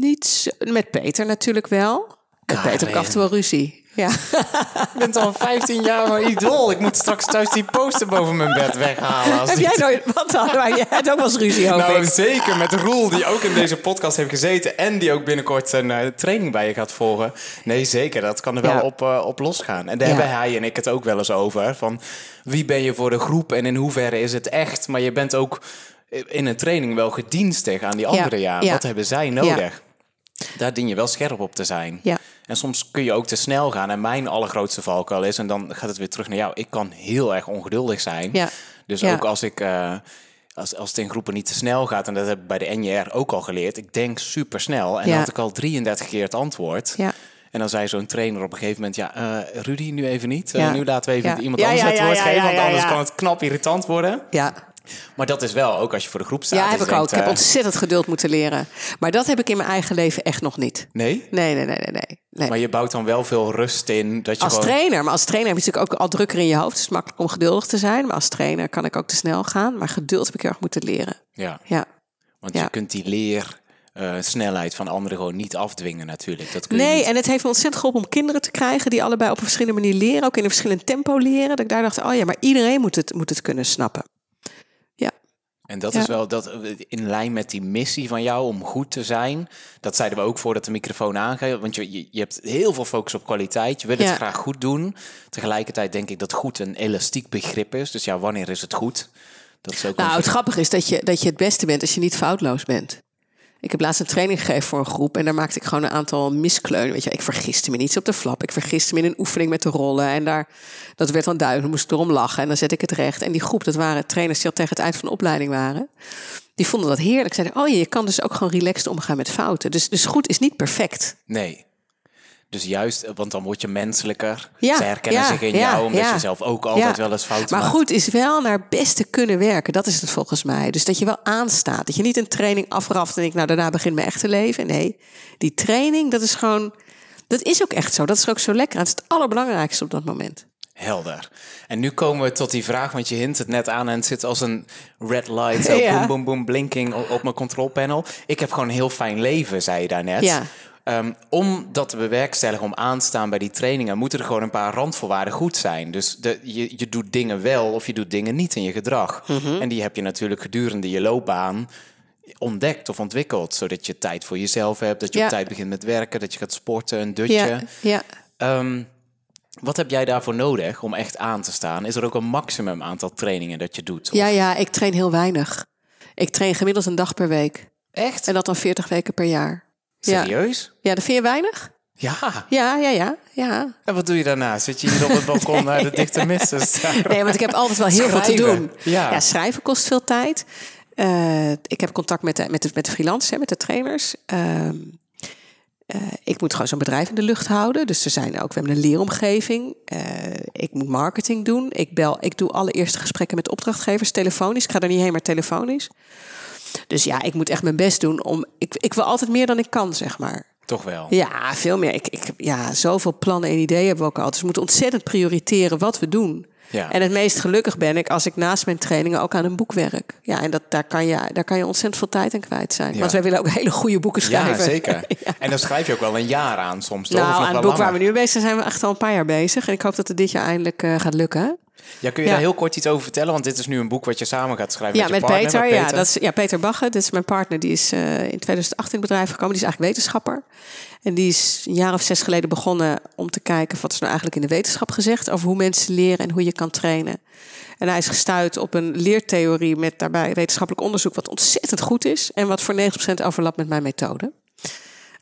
niet zo- met Peter natuurlijk wel. Met Peter heb ik af en toe wel ruzie. Ja. Ik ben al 15 jaar mijn idool. Ik moet straks thuis die poster boven mijn bed weghalen. Als heb jij nooit wat dan? Jij hebt ook wel eens ruzie hoop Nou, ik. zeker met Roel, die ook in deze podcast heeft gezeten... en die ook binnenkort een eh, training bij je gaat volgen. Nee, zeker, dat kan er wel Ja. op, eh, op losgaan. En daar Ja. hebben hij en ik het ook wel eens over. Van wie ben je voor de groep en in hoeverre is het echt? Maar je bent ook in een training wel gedienstig aan die anderen. Ja, ja. Wat hebben zij nodig? Daar dien je wel scherp op te zijn. Ja. En soms kun je ook te snel gaan. En mijn allergrootste valkuil is, en dan gaat het weer terug naar jou. Ik kan heel erg ongeduldig zijn. Ja. Dus Ja. ook als ik... eh, als, als het in groepen niet te snel gaat, en dat heb ik bij de NJR ook al geleerd. Ik denk super snel. En dan had ik al 33 keer het antwoord. Ja. En dan zei zo'n trainer op een gegeven moment: Ja, eh, Rudy, nu even niet. Eh, nu laten we even iemand anders het woord geven. Want anders kan het knap irritant worden. Ja. Maar dat is wel ook als je voor de groep staat. ja, heb ik ook. Ik heb eh, ontzettend geduld moeten leren. Maar dat heb ik in mijn eigen leven echt nog niet. Nee? Nee, nee, nee, nee. nee. Maar je bouwt dan wel veel rust in. Dat je Als gewoon... trainer, maar als trainer heb je natuurlijk ook al drukker in je hoofd. Het is makkelijk om geduldig te zijn. Maar als trainer kan ik ook te snel gaan. Maar geduld heb ik heel erg moeten leren. Ja, Ja. want Ja. je kunt die leer... eh, snelheid van anderen gewoon niet afdwingen natuurlijk. Dat kun je Nee, niet. en het heeft me ontzettend geholpen om kinderen te krijgen... die allebei op een verschillende manier leren. Ook in een verschillend tempo leren. Dat ik daar dacht, oh ja, maar iedereen moet het, moet het kunnen snappen. En dat Ja. is wel dat, in lijn met die missie van jou om goed te zijn. Dat zeiden we ook voordat de microfoon aangeeft. Want je, je, hebt heel veel focus op kwaliteit. Je wil het graag goed doen. Tegelijkertijd denk ik dat goed een elastiek begrip is. Dus ja, wanneer is het goed? Dat is ook Nou, het grappige is dat je, dat je het beste bent als je niet foutloos bent. Ik heb laatst een training gegeven voor een groep en daar maakte ik gewoon een aantal miskleunen. Weet je, ik vergiste me niet op de flap. Ik vergiste me in een oefening met de rollen. En daar, dat werd dan duidelijk, moest ik erom lachen. En dan zet ik het recht. En die groep, dat waren trainers die al tegen het eind van de opleiding waren. Die vonden dat heerlijk. Zeiden, oh ja, je kan dus ook gewoon relaxed omgaan met fouten. Dus, dus goed is niet perfect. Nee. Dus juist, want dan word je menselijker. Ja, Ze herkennen ja, zich in ja, jou, omdat je zelf ook altijd wel eens fouten Maar maakt. goed is wel naar beste kunnen werken. Dat is het volgens mij. Dus dat je wel aanstaat. Dat je niet een training afraft en denkt, nou daarna begint mijn echte leven. Nee, die training, dat is gewoon... Dat is ook echt zo. Dat is ook zo lekker. Het is het allerbelangrijkste op dat moment. Helder. En nu komen we tot die vraag, want je hint het net aan en het zit als een red light, zo Ja. boom, boom, boom, blinking op, op mijn controlpanel. Ik heb gewoon een heel fijn leven, zei je daarnet. Ja. Ehm, om dat te bewerkstelligen, om aan te staan bij die trainingen, moeten er gewoon een paar randvoorwaarden goed zijn. Dus de, je, je doet dingen wel of je doet dingen niet in je gedrag. Mhm. En die heb je natuurlijk gedurende je loopbaan ontdekt of ontwikkeld. Zodat je tijd voor jezelf hebt, dat je Ja. op tijd begint met werken, dat je gaat sporten, een dutje. Ja, ja. Ehm, wat heb jij daarvoor nodig om echt aan te staan? Is er ook een maximum aantal trainingen dat je doet? Of- ja, ja, ik train heel weinig. Ik train gemiddeld een dag per week. Echt? En dat dan 40 weken per jaar. Serieus? Ja, dat vind je weinig? Ja. Ja, ja, ja. ja. En wat doe je daarna? Zit je hier op het balkon naar de dichte mist te? Nee, want ik heb altijd wel heel veel te doen. Ja. schrijven kost veel tijd. Eh, ik heb contact met de, met de, met de freelancers, met de trainers. Ehm, eh, ik moet gewoon zo'n bedrijf in de lucht houden. Dus er zijn ook, we hebben een leeromgeving. Eh, ik moet marketing doen. Ik, bel, ik doe alle eerste gesprekken met opdrachtgevers telefonisch. Ik ga er niet heen, maar telefonisch. Dus ja, ik moet echt mijn best doen om. Ik, ik wil altijd meer dan ik kan, zeg maar. Toch wel. Ja, veel meer. Ik, ik, ja, zoveel plannen en ideeën hebben we ook altijd. Dus we moeten ontzettend prioriteren wat we doen. Ja. En het meest gelukkig ben ik als ik naast mijn trainingen ook aan een boek werk. Ja, en dat, daar, kan je, daar kan je ontzettend veel tijd aan kwijt zijn. Ja. Want wij willen ook hele goede boeken schrijven. Ja, zeker. Ja. En dan schrijf je ook wel een jaar aan soms, toch? Nou, aan het boek waar we nu mee bezig zijn, zijn we echt al een paar jaar bezig. En ik hoop dat het dit jaar eindelijk eh, gaat lukken. Ja, kun je Ja. daar heel kort iets over vertellen? Want dit is nu een boek wat je samen gaat schrijven Ja, met met partner. Peter. met Ja, dat is, ja, Peter Bagge, dit is mijn partner. Die is eh, in 2008 in het bedrijf gekomen. Die is eigenlijk wetenschapper. En die is een jaar of zes geleden begonnen om te kijken... wat is nou eigenlijk in de wetenschap gezegd... over hoe mensen leren en hoe je kan trainen. En hij is gestuurd op een leertheorie met daarbij wetenschappelijk onderzoek... wat ontzettend goed is en wat voor 90% overlapt met mijn methode.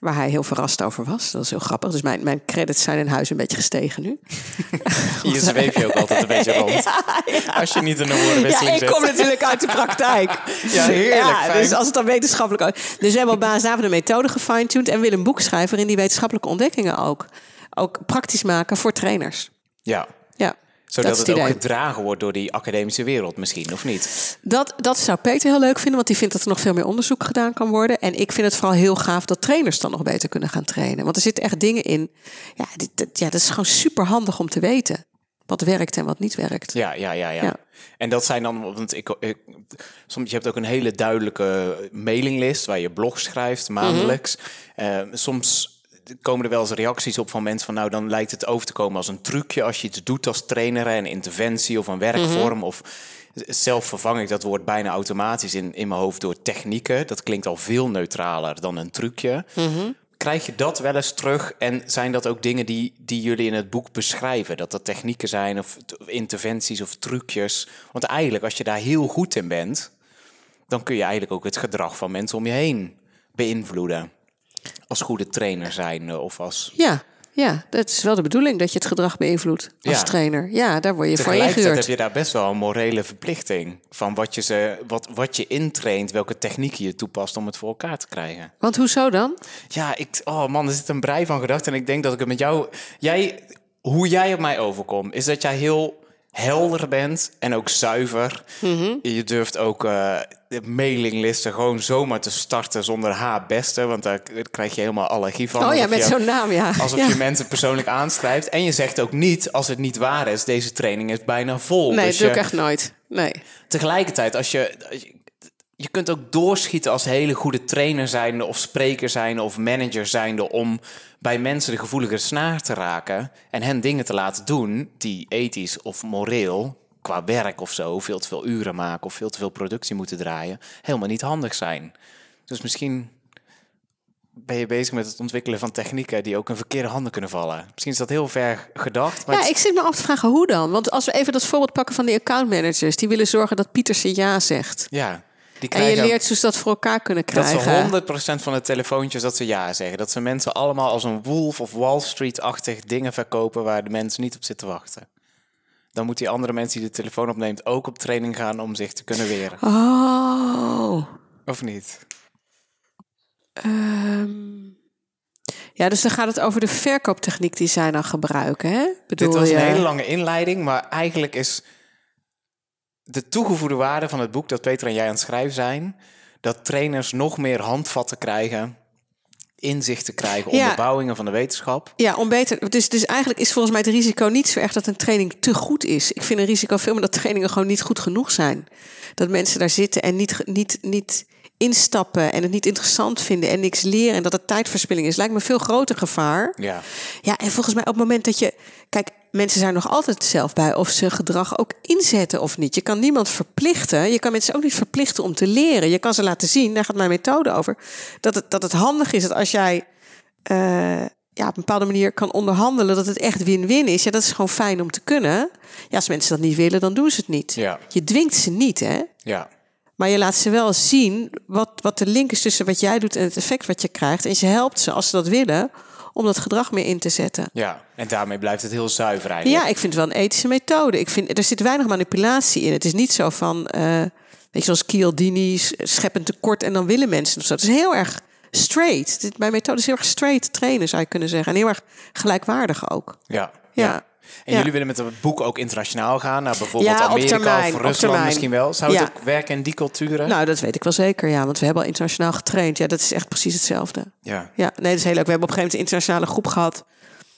Waar hij heel verrast over was. Dat is heel grappig. Dus mijn, mijn credits zijn in huis een beetje gestegen nu. Hier zweef je ook altijd een beetje rond. Als je niet in een woordenwisseling Ja, ik kom natuurlijk uit de praktijk. Ja, heerlijk, Ja, fijn. dus als het dan wetenschappelijk ook. Dus we hebben op basis daarvan de methode gefine-tuned en willen een boek schrijven waarin die wetenschappelijke ontdekkingen ook, ook praktisch maken voor trainers. Ja, zodat dat het ook gedragen wordt door die academische wereld misschien, of niet? Dat, dat zou Peter heel leuk vinden, want die vindt dat er nog veel meer onderzoek gedaan kan worden. En ik vind het vooral heel gaaf dat trainers dan nog beter kunnen gaan trainen. Want er zitten echt dingen in. Ja, dit, dit- ja dat is gewoon super handig om te weten. Wat werkt en wat niet werkt. Ja, ja, ja, ja. Ja. En dat zijn dan, want ik, ik, soms je hebt ook een hele duidelijke mailinglist waar je blog schrijft maandelijks. Eh, soms komen er wel eens reacties op van mensen van nou dan lijkt het over te komen als een trucje als je iets doet als trainer, een interventie of een werkvorm of zelf vervang ik dat woord bijna automatisch in, in mijn hoofd door technieken. Dat klinkt al veel neutraler dan een trucje. Krijg je dat wel eens terug? En zijn dat ook dingen die, die jullie in het boek beschrijven? Dat dat technieken zijn of interventies of trucjes? Want eigenlijk, als je daar heel goed in bent, dan kun je eigenlijk ook het gedrag van mensen om je heen beïnvloeden. Als goede trainer zijn of als. Ja, ja, dat is wel de bedoeling dat je het gedrag beïnvloedt als Ja. trainer. Ja, daar word je voor ingehuurd. heb je daar best wel een morele verplichting van wat je, ze, wat, wat je intraint, welke technieken je toepast om het voor elkaar te krijgen. Want hoezo dan? Ja, ik, oh man, er zit een brei van gedachten. En ik denk dat ik het met jou. Jij, hoe jij op mij overkomt, is dat jij heel helder bent en ook zuiver. Mhm. Je durft ook eh, de mailinglisten gewoon zomaar te starten zonder haar beste, want daar krijg je helemaal allergie van. Oh ja, met je- zo'n naam, ja. Alsof Ja. je mensen persoonlijk aanschrijft. En je zegt ook niet, als het niet waar is, deze training is bijna vol. Nee, dus dat doe ik je- echt nooit. Nee. tegelijkertijd, als je, je- kunt ook doorschieten als hele goede trainer zijnde of spreker zijnde of manager zijnde om bij mensen de gevoelige snaar te raken en hen dingen te laten doen die ethisch of moreel qua werk of zo veel te veel uren maken of veel te veel productie moeten draaien, helemaal niet handig zijn. Dus misschien ben je bezig met het ontwikkelen van technieken die ook in verkeerde handen kunnen vallen. Misschien is dat heel ver gedacht, maar Ja, het- ik zit me af te vragen hoe dan. Want als we even dat voorbeeld pakken van die accountmanagers... die willen zorgen dat Pieterse ja zegt. ja, die En je leert dat voor elkaar kunnen Dat krijgen. ze 100% van de telefoontjes dat ze ja zeggen. Dat ze mensen allemaal als een Wolf of Wall Street-achtig dingen verkopen waar de mensen niet op zitten te wachten. Dan moet die andere mensen die de telefoon opneemt ook op training gaan om zich te kunnen weren. Oh. Of niet? Ehm. Ja, dus dan gaat het over de verkooptechniek die zij dan gebruiken, hè? Bedoel Dit was je? een hele lange inleiding, maar eigenlijk is de toegevoegde waarde van het boek dat Peter en jij aan het schrijven zijn, dat trainers nog meer handvatten krijgen, inzichten krijgen, Ja. onderbouwingen van de wetenschap. Ja, om beter. Dus, dus eigenlijk is volgens mij het risico niet zo erg dat een training te goed is. Ik vind een risico veel meer dat trainingen gewoon niet goed genoeg zijn. Dat mensen daar zitten en niet, niet, niet instappen en het niet interessant vinden en niks leren en dat het tijdverspilling is, lijkt me veel groter gevaar. Ja. Ja, en volgens mij op het moment dat je. Kijk, mensen zijn nog altijd zelf bij of ze gedrag ook inzetten of niet. Je kan niemand verplichten. Je kan mensen ook niet verplichten om te leren. Je kan ze laten zien, daar gaat mijn methode over. Dat het, dat het handig is dat als jij eh, ja, op een bepaalde manier kan onderhandelen, dat het echt win-win is. Ja, dat is gewoon fijn om te kunnen. Ja, als mensen dat niet willen, dan doen ze het niet. Ja. Je dwingt ze niet, hè? Ja. Maar je laat ze wel zien wat, wat de link is tussen wat jij doet en het effect wat je krijgt. En je helpt ze, als ze dat willen, om dat gedrag meer in te zetten. Ja. En daarmee blijft het heel zuiver eigenlijk. Ja, ik vind het wel een ethische methode. Ik vind, er zit weinig manipulatie in. Het is niet zo van, eh, weet je, zoals Cialdini, s- scheppend tekort en dan willen mensen of zo. Het is heel erg straight. Dit- Mijn methode is heel erg straight trainen, zou je kunnen zeggen. En heel erg gelijkwaardig ook. Ja. Ja. En jullie willen met het boek ook internationaal gaan, naar bijvoorbeeld Amerika termijn, of Rusland misschien wel. Zou het ook werken in die culturen? Nou, dat weet ik wel zeker, ja. Want we hebben al internationaal getraind. Ja, dat is echt precies hetzelfde. ja. Ja, nee, dat is heel leuk. We hebben op een gegeven moment een internationale groep gehad.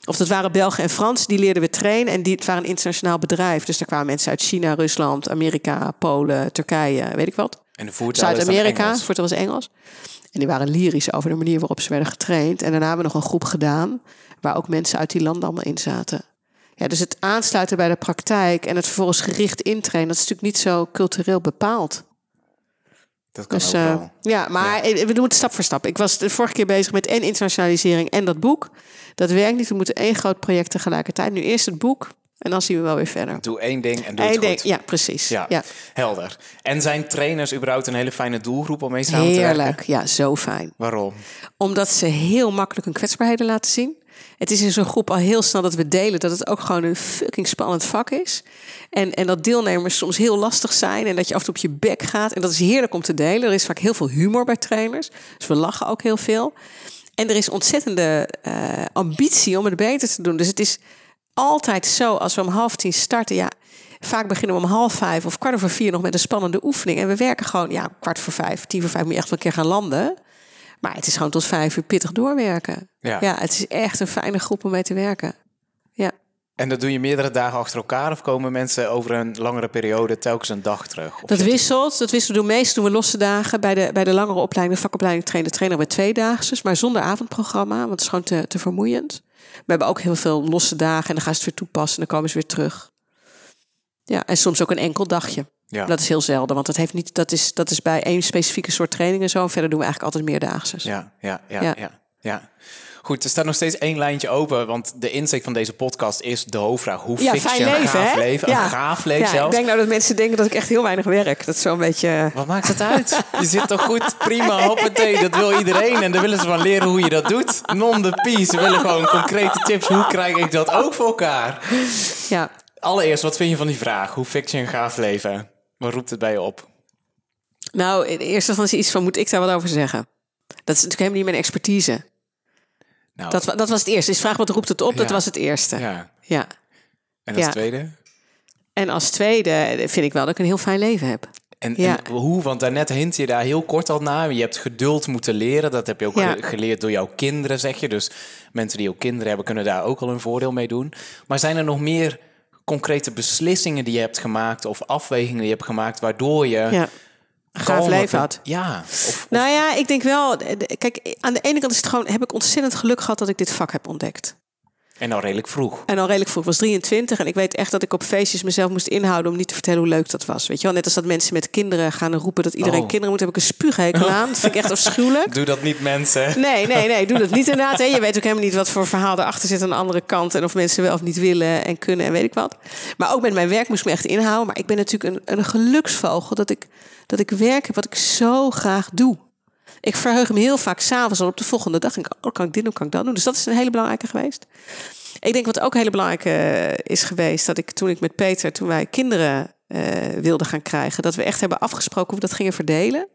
Of dat waren Belgen en Fransen, die leerden we trainen. En die, het waren een internationaal bedrijf. Dus daar kwamen mensen uit China, Rusland, Amerika, Polen, Turkije, weet ik wat. En de dan Zuid-Amerika, het was Engels. En die waren lyrisch over de manier waarop ze werden getraind. En daarna hebben we nog een groep gedaan, waar ook mensen uit die landen allemaal in zaten. Ja, dus het aansluiten bij de praktijk en het vervolgens gericht intrainen, dat is natuurlijk niet zo cultureel bepaald. Dat kan Dus ook eh, wel. ja, maar eh, we doen het stap voor stap. Ik was de vorige keer bezig met en internationalisering en dat boek. Dat werkt niet. We moeten één groot project tegelijkertijd. Nu eerst het boek en dan zien we wel weer verder. Doe één ding en doe Eén het ding- goed. ja, precies. Ja, Ja. helder. En zijn trainers überhaupt een hele fijne doelgroep om mee samen te werken? Heerlijk. Ja, zo fijn. Waarom? Omdat ze heel makkelijk hun kwetsbaarheden laten zien. Het is in zo'n groep al heel snel dat we delen dat het ook gewoon een fucking spannend vak is. En, en dat deelnemers soms heel lastig zijn en dat je af en toe op je bek gaat. En dat is heerlijk om te delen. Er is vaak heel veel humor bij trainers. Dus we lachen ook heel veel. En er is ontzettende eh, ambitie om het beter te doen. Dus het is altijd zo, als we om half tien starten, ja, vaak beginnen we om half vijf of kwart over vier nog met een spannende oefening. En we werken gewoon, ja, kwart voor vijf, tien voor vijf moet je echt wel een keer gaan landen. Maar het is gewoon tot vijf uur pittig doorwerken. Ja. Ja, het is echt een fijne groep om mee te werken. Ja. En dat doe je meerdere dagen achter elkaar of komen mensen over een langere periode telkens een dag terug? Of Dat wisselt. Dat wisselt. We meestal doen we losse dagen. Bij de, bij de langere opleiding, de vakopleiding trainen, trainen we tweedaagse. Maar zonder avondprogramma, want het is gewoon te, te vermoeiend. We hebben ook heel veel losse dagen en dan gaan ze het weer toepassen en dan komen ze weer terug. Ja, en soms ook een enkel dagje. Ja. Dat is heel zelden, want dat, heeft niet, dat, is, dat is bij één specifieke soort training en zo. Verder doen we eigenlijk altijd meerdaagse. Ja, ja, ja, ja. Ja. ja, Goed, er staat nog steeds één lijntje open, want de insteek van deze podcast is de hoofdvraag. Hoe Ja, fijn je een leven, gaaf hè? leven? Ja. Een gaaf leven Ja, ik denk nou dat mensen denken dat ik echt heel weinig werk. Dat is zo'n beetje... Wat maakt het uit? Je zit toch goed? Prima, hoppatee. Dat wil iedereen. En dan willen ze van leren hoe je dat doet. Non de pie. Ze willen gewoon concrete tips. Hoe krijg ik dat ook voor elkaar? Ja, Allereerst, wat vind je van die vraag? Hoe fix je een gaaf leven? Wat roept het bij je op? nou, in eerste instantie iets van, moet ik daar wat over zeggen? Dat is natuurlijk helemaal niet mijn expertise. Nou, Dat, dat was het eerste. Dus vraag wat roept het op? Dat was het eerste. Ja. ja. En als Ja. tweede? En als tweede vind ik wel dat ik een heel fijn leven heb. En, Ja. en hoe? Want daarnet hint je daar heel kort al naar. Je hebt geduld moeten leren. Dat heb je ook Ja. geleerd door jouw kinderen, zeg je. Dus mensen die ook kinderen hebben, kunnen daar ook al een voordeel mee doen. Maar zijn er nog meer concrete beslissingen die je hebt gemaakt... of afwegingen die je hebt gemaakt... waardoor je... Ja. Gaaf leven had. Ja. Of, of- Nou ja, ik denk wel... de- Kijk, aan de ene kant is het gewoon, heb ik ontzettend geluk gehad dat ik dit vak heb ontdekt. En al redelijk vroeg. En al redelijk vroeg. Ik was 23 en ik weet echt dat ik op feestjes mezelf moest inhouden om niet te vertellen hoe leuk dat was. Weet je wel, net als dat mensen met kinderen gaan roepen dat iedereen Oh. kinderen moet, heb ik een spuughekel aan. Dat vind ik echt afschuwelijk. Doe dat niet, mensen. Nee, nee, nee, doe dat niet inderdaad. Hè. Je weet ook helemaal niet wat voor verhaal erachter zit aan de andere kant. En of mensen wel of niet willen en kunnen en weet ik wat. Maar ook met mijn werk moest ik me echt inhouden. Maar ik ben natuurlijk een, een geluksvogel dat ik, dat ik werk heb wat ik zo graag doe. Ik verheug me heel vaak s'avonds op de volgende dag. En oh, kan ik dit doen, kan ik dat doen. Dus dat is een hele belangrijke geweest. Ik denk wat ook een hele belangrijke eh, is geweest... dat ik toen ik met Peter, toen wij kinderen eh, wilden gaan krijgen... dat we echt hebben afgesproken hoe we dat gingen verdelen.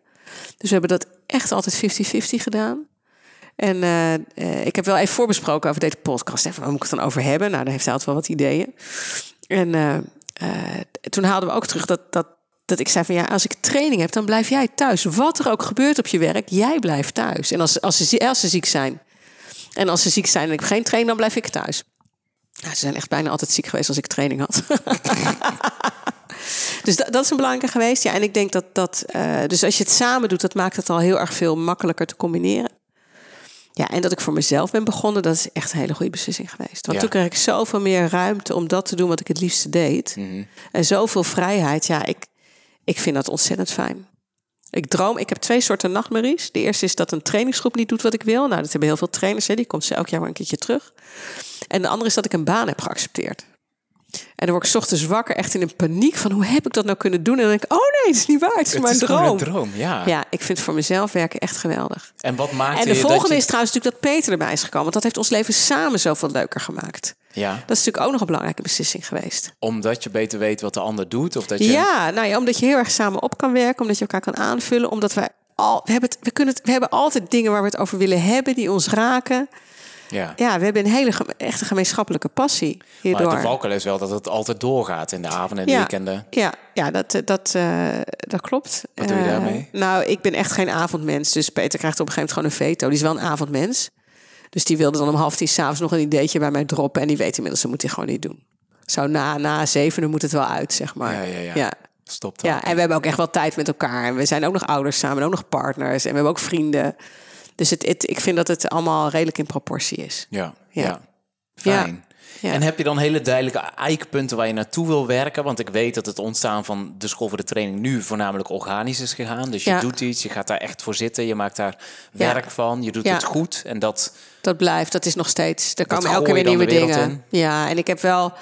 Dus we hebben dat echt altijd 50-50 gedaan. En eh, ik heb wel even voorbesproken over deze podcast. Even, waar moet ik het dan over hebben? Nou, daar heeft hij altijd wel wat ideeën. En toen haalden we ook terug dat, dat, dat ik zei van... ja, als ik training heb, dan blijf jij thuis. Wat er ook gebeurt op je werk, jij blijft thuis. En als, als, ze, zie- als ze ziek zijn... en als ze ziek zijn en ik heb geen training, dan blijf ik thuis. Ja, ze zijn echt bijna altijd ziek geweest als ik training had. dus dat, dat is een belangrijke geweest. Ja, en ik denk dat dat. eh, dus als je het samen doet, dat maakt het al heel erg veel makkelijker te combineren. Ja, en dat ik voor mezelf ben begonnen, dat is echt een hele goede beslissing geweest. Want Ja. toen kreeg ik zoveel meer ruimte om dat te doen wat ik het liefste deed. En zoveel vrijheid. Ja, ik, ik vind dat ontzettend fijn. Ik droom, ik heb twee soorten nachtmerries. De eerste is dat een trainingsgroep niet doet wat ik wil. Nou, dat hebben heel veel trainers, hè. die komt ze elk jaar maar een keertje terug. En de andere is dat ik een baan heb geaccepteerd. En dan word ik 's ochtends wakker, echt in een paniek van hoe heb ik dat nou kunnen doen? En dan denk ik, oh nee, het is niet waar, het is Het maar een is gewoon droom. een droom, ja. Ja, ik vind voor mezelf werken echt geweldig. En wat maakt En de volgende je- is trouwens natuurlijk dat Peter erbij is gekomen. Want dat heeft ons leven samen zoveel leuker gemaakt. Ja, Dat is natuurlijk ook nog een belangrijke beslissing geweest. omdat je beter weet wat de ander doet? Of dat je... Ja, nou ja, omdat je heel erg samen op kan werken, omdat je elkaar kan aanvullen, omdat wij al, we hebben, het, we kunnen het, we hebben altijd dingen waar we het over willen hebben, die ons raken. Ja. Ja, we hebben een hele echte gemeenschappelijke passie hierdoor. Maar de valkuil is wel dat het altijd doorgaat in de avonden en de ja, weekenden. ja, ja, dat, eh, dat, eh, dat klopt. Wat doe je Eh, daarmee? nou, ik ben echt geen avondmens. Dus Peter krijgt op een gegeven moment gewoon een veto. Die is wel een avondmens. Dus die wilde dan om half tien s'avonds nog een ideetje bij mij droppen. En die weet inmiddels, dat moet hij gewoon niet doen. Zo na, na zevenen moet het wel uit, zeg maar. Ja, ja, ja. ja. Stop dan. Ja, en we hebben ook echt wel tijd met elkaar. En we zijn ook nog ouders samen, en ook nog partners. En we hebben ook vrienden. Dus het, het, ik vind dat het allemaal redelijk in proportie is. Ja, Ja. ja. Fijn. Ja. En heb je dan hele duidelijke eikpunten waar je naartoe wil werken? Want ik weet dat het ontstaan van de school voor de training nu voornamelijk organisch is gegaan. Dus je Ja. doet iets, je gaat daar echt voor zitten, je maakt daar Ja. werk van, je doet het goed. En dat, Dat blijft, dat is nog steeds. Er komen elke keer weer nieuwe dingen. Ja, en ik heb wel.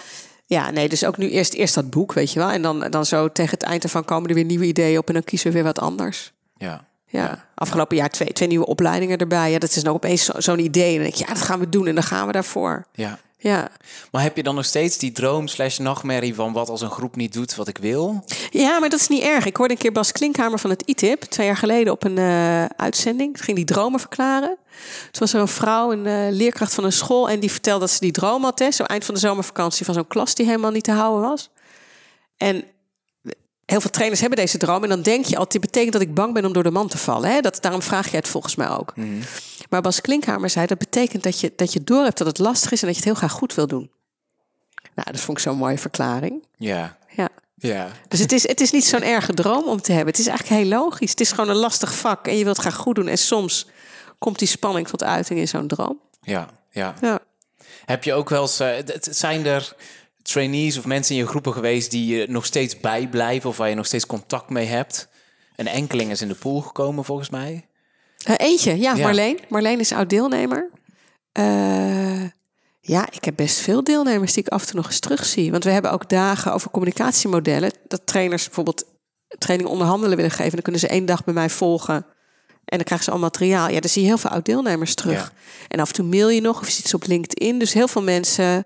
Ja, nee, dus ook nu eerst, eerst dat boek, weet je wel. En dan, dan zo tegen het eind ervan komen er weer nieuwe ideeën op. En dan kiezen we weer wat anders. ja. Ja, afgelopen jaar twee, twee nieuwe opleidingen erbij. Ja, dat is nou opeens zo- zo'n idee. En dan denk ik, ja, dat gaan we doen en dan gaan we daarvoor. ja. Ja. Maar heb je dan nog steeds die droom slash nachtmerrie van wat als een groep niet doet wat ik wil? ja, maar dat is niet erg. Ik hoorde een keer Bas Klinkhamer van het ITIP... twee jaar geleden op een eh, uitzending. Toen ging die dromen verklaren. Toen was er een vrouw, een eh, leerkracht van een school... en die vertelde dat ze die droom had, hè, zo eind van de zomervakantie... van zo'n klas die helemaal niet te houden was. En heel veel trainers hebben deze droom. En dan denk je altijd, dit betekent dat ik bang ben om door de man te vallen. Hè? Dat, daarom vraag je het volgens mij ook. Maar Bas Klinkhamer zei, dat betekent dat je, dat je door hebt dat het lastig is... en dat je het heel graag goed wil doen. Nou, dat vond ik zo'n mooie verklaring. Ja. Ja. Ja. Dus het is, het is niet zo'n erge droom om te hebben. Het is eigenlijk heel logisch. Het is gewoon een lastig vak en je wilt het graag goed doen. En soms komt die spanning tot uiting in zo'n droom. Ja. Ja. Ja. Heb je ook wel eens, eh, zijn er trainees of mensen in je groepen geweest die je nog steeds bijblijven of waar je nog steeds contact mee hebt? Een enkeling is in de pool gekomen volgens mij. Eh, eentje, ja, Ja. Marleen. Marleen is oud-deelnemer. Eh, ja, ik heb best veel deelnemers die ik af en toe nog eens terugzie. Want we hebben ook dagen over communicatiemodellen. Dat trainers bijvoorbeeld training onderhandelen willen geven. Dan kunnen ze één dag bij mij volgen. En dan krijgen ze al materiaal. Ja, dan zie je heel veel oud-deelnemers terug. Ja. En af en toe mail je nog of je ziet ze op LinkedIn. Dus heel veel mensen,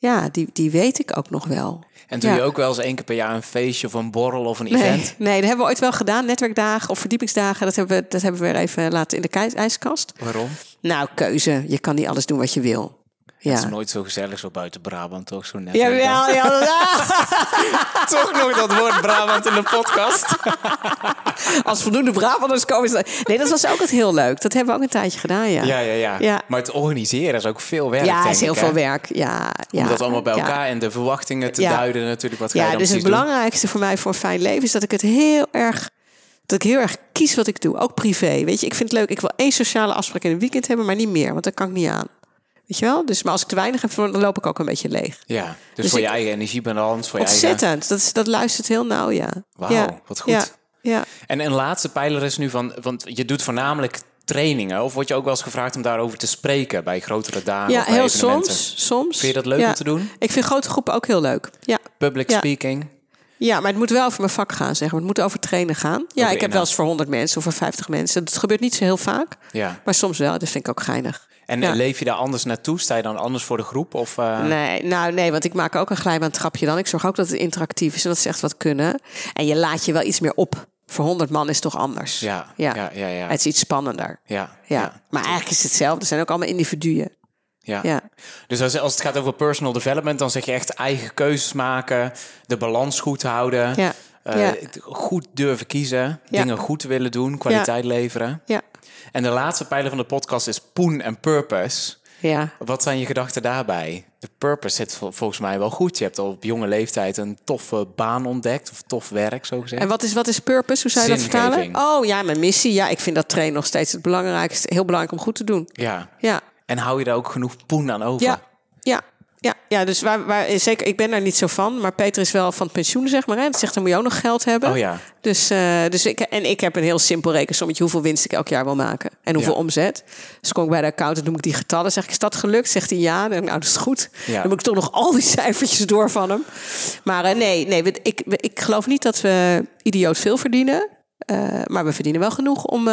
ja, die, die weet ik ook nog wel. En doe Ja. je ook wel eens één keer per jaar een feestje of een borrel of een Nee, event? nee, dat hebben we ooit wel gedaan. Netwerkdagen of verdiepingsdagen. Dat hebben we, dat hebben we weer even laten in de ijskast. Waarom? Nou, keuze. Je kan niet alles doen wat je wil. Het is Ja. nooit zo gezellig zo buiten Brabant, toch? Zo net. Jawel, ja, Toch nog dat woord Brabant in de podcast. Als voldoende Brabanders komen. ze- Nee, dat was ook het heel leuk. Dat hebben we ook een tijdje gedaan, ja. Ja, ja, ja, Ja. Maar het organiseren is ook veel werk, Ja, is heel ik, veel hè? werk. Ja, ja. Om dat allemaal bij Ja. elkaar en de verwachtingen te Ja. duiden natuurlijk. Wat ga je Ja, dan dus het doen? belangrijkste voor mij voor een fijn leven is dat ik het heel erg. Dat ik heel erg kies wat ik doe, ook privé. Weet je, ik vind het leuk. Ik wil één sociale afspraak in een weekend hebben, maar niet meer, want dat kan ik niet aan. Weet je wel? Dus, maar als ik te weinig heb, dan loop ik ook een beetje leeg. Ja, dus, Dus voor ik- je eigen energiebalans, voor je eigen... Ontzettend. Dat, is, dat luistert heel nauw, ja. Wauw, ja. wat goed. Ja, ja. En een laatste pijler is nu van, want je doet voornamelijk trainingen. Of word je ook wel eens gevraagd om daarover te spreken bij grotere dagen ja of heel soms, soms. Vind je dat leuk Ja. om te doen? Ik vind grote groepen ook heel leuk. Ja. Public speaking. ja, maar het moet wel over mijn vak gaan, zeg maar. Het moet over trainen gaan. Ja, ik heb wel eens voor 100 mensen of voor 50 mensen. Dat gebeurt niet zo heel vaak, Ja. maar soms wel. Dat vind ik ook geinig. En Ja. leef je daar anders naartoe? Sta je dan anders voor de groep? Of, eh, Nee, nou nee, want ik maak ook een glijbaantrapje dan. Ik zorg ook dat het interactief is en dat ze echt wat kunnen. En je laat je wel iets meer op. Voor 100 man is het toch anders. Ja, ja. ja, ja, ja. Het is iets spannender. Ja, Ja. Maar eigenlijk is het hetzelfde. Het zijn ook allemaal individuen. ja. Ja. Dus als, als het gaat over personal development, dan zeg je echt eigen keuzes maken, de balans goed houden, Ja. eh, Ja. goed durven kiezen, dingen goed willen doen, kwaliteit leveren. Ja. En de laatste pijler van de podcast is poen en purpose. Ja. Wat zijn je gedachten daarbij? De purpose zit vol- volgens mij wel goed. Je hebt al op jonge leeftijd een toffe baan ontdekt, of tof werk, zo gezegd. En wat is, wat is purpose? Hoe zou je dat vertalen? Oh ja, mijn missie. Ja, ik vind dat trainen nog steeds het belangrijkste. Heel belangrijk om goed te doen. Ja. Ja. En hou je daar ook genoeg poen aan over? Ja. Ja. Ja, ja, dus waar, waar, zeker, ik ben daar niet zo van. Maar Peter is wel van het pensioen, zeg maar. Hè. Dat zegt, dan moet je ook nog geld hebben. Oh ja. Dus, eh, dus ik, en ik heb een heel simpel rekensommetje hoeveel winst ik elk jaar wil maken. En hoeveel Ja. omzet. Dus kom ik bij de accountant, noem ik die getallen. Zeg ik, is dat gelukt? Zegt hij ja. Dan nou, dat is goed. Ja. Dan moet ik toch nog al die cijfertjes door van hem. Maar eh, nee, nee ik, ik geloof niet dat we idioot veel verdienen. Eh, maar we verdienen wel genoeg om,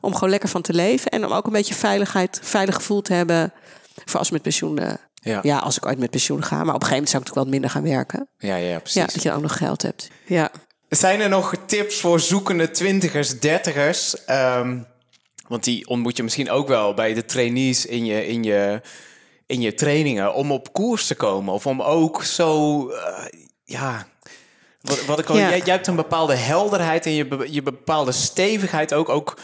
om gewoon lekker van te leven. En om ook een beetje veiligheid, veilig gevoel te hebben. Voor als we met pensioen... Ja. ja, als ik ooit met pensioen ga. Maar op een gegeven moment zou ik natuurlijk wat minder gaan werken. Ja, ja, precies. Ja, dat je ook nog geld hebt. Ja. Zijn er nog tips voor zoekende twintigers, dertigers? Ehm, want die ontmoet je misschien ook wel bij de trainees in je, in je, in je trainingen. Om op koers te komen. Of om ook zo... eh, ja... Wat, wat ik al, Ja. jij, jij hebt een bepaalde helderheid en je, je bepaalde stevigheid ook. Ook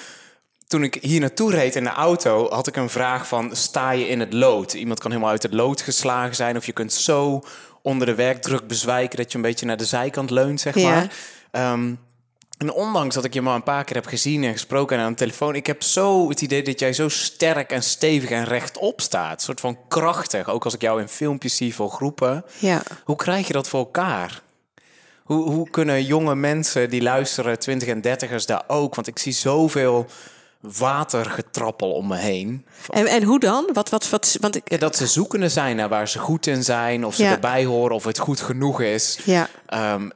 toen ik hier naartoe reed in de auto, had ik een vraag van... sta je in het lood? Iemand kan helemaal uit het lood geslagen zijn... of je kunt zo onder de werkdruk bezwijken... dat je een beetje naar de zijkant leunt, zeg Ja. maar. Ehm, en ondanks dat ik je maar een paar keer heb gezien en gesproken en aan de telefoon... ik heb zo het idee dat jij zo sterk en stevig en rechtop staat. Een soort van krachtig. Ook als ik jou in filmpjes zie voor groepen. Ja. Hoe krijg je dat voor elkaar? Hoe, hoe kunnen jonge mensen die luisteren, 20 en 30ers, daar ook? Want ik zie zoveel watergetrappel om me heen. En, en hoe dan? Wat, wat, wat, want ik, Ja, dat ze zoekende zijn naar waar ze goed in zijn, of ze Ja. erbij horen, of het goed genoeg is. Ja. Ehm,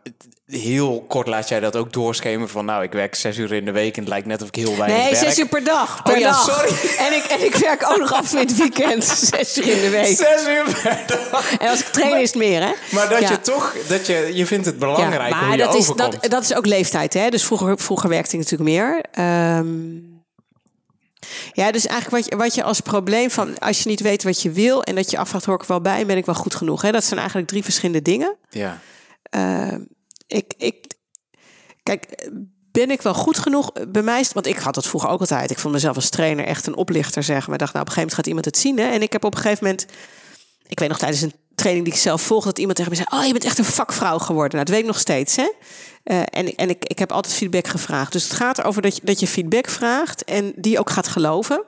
heel kort laat jij dat ook doorschemen van, nou, ik werk zes uur in de week en het lijkt net of ik heel weinig Nee, werk. zes uur per dag. Per Oh ja, dag. sorry. En ik, en ik werk ook nog af in het weekend. Zes uur in de week. Zes uur per dag. En als ik train is het meer, hè? Maar dat Ja. je toch, dat je, je vindt het belangrijk ja, hoe maar je dat is, dat, dat is ook leeftijd, hè? Dus vroeger, vroeger werkte ik natuurlijk meer. Ehm, ja, dus eigenlijk wat je, wat je als probleem van... als je niet weet wat je wil en dat je afvraagt... hoor ik wel bij en ben ik wel goed genoeg? Hè? Dat zijn eigenlijk drie verschillende dingen. Ja. ik, ik, kijk, ben ik wel goed genoeg? Bij mij want ik had dat vroeger ook altijd. Ik vond mezelf als trainer echt een oplichter, zeg maar. Ik dacht, nou, op een gegeven moment gaat iemand het zien. Hè? En ik heb op een gegeven moment, ik weet nog tijdens een training die ik zelf volgde, dat iemand tegen me zei: Oh, je bent echt een vakvrouw geworden. Nou, dat weet ik nog steeds. Hè? Eh, en en ik, ik heb altijd feedback gevraagd. Dus het gaat erover dat je, dat je feedback vraagt en die ook gaat geloven.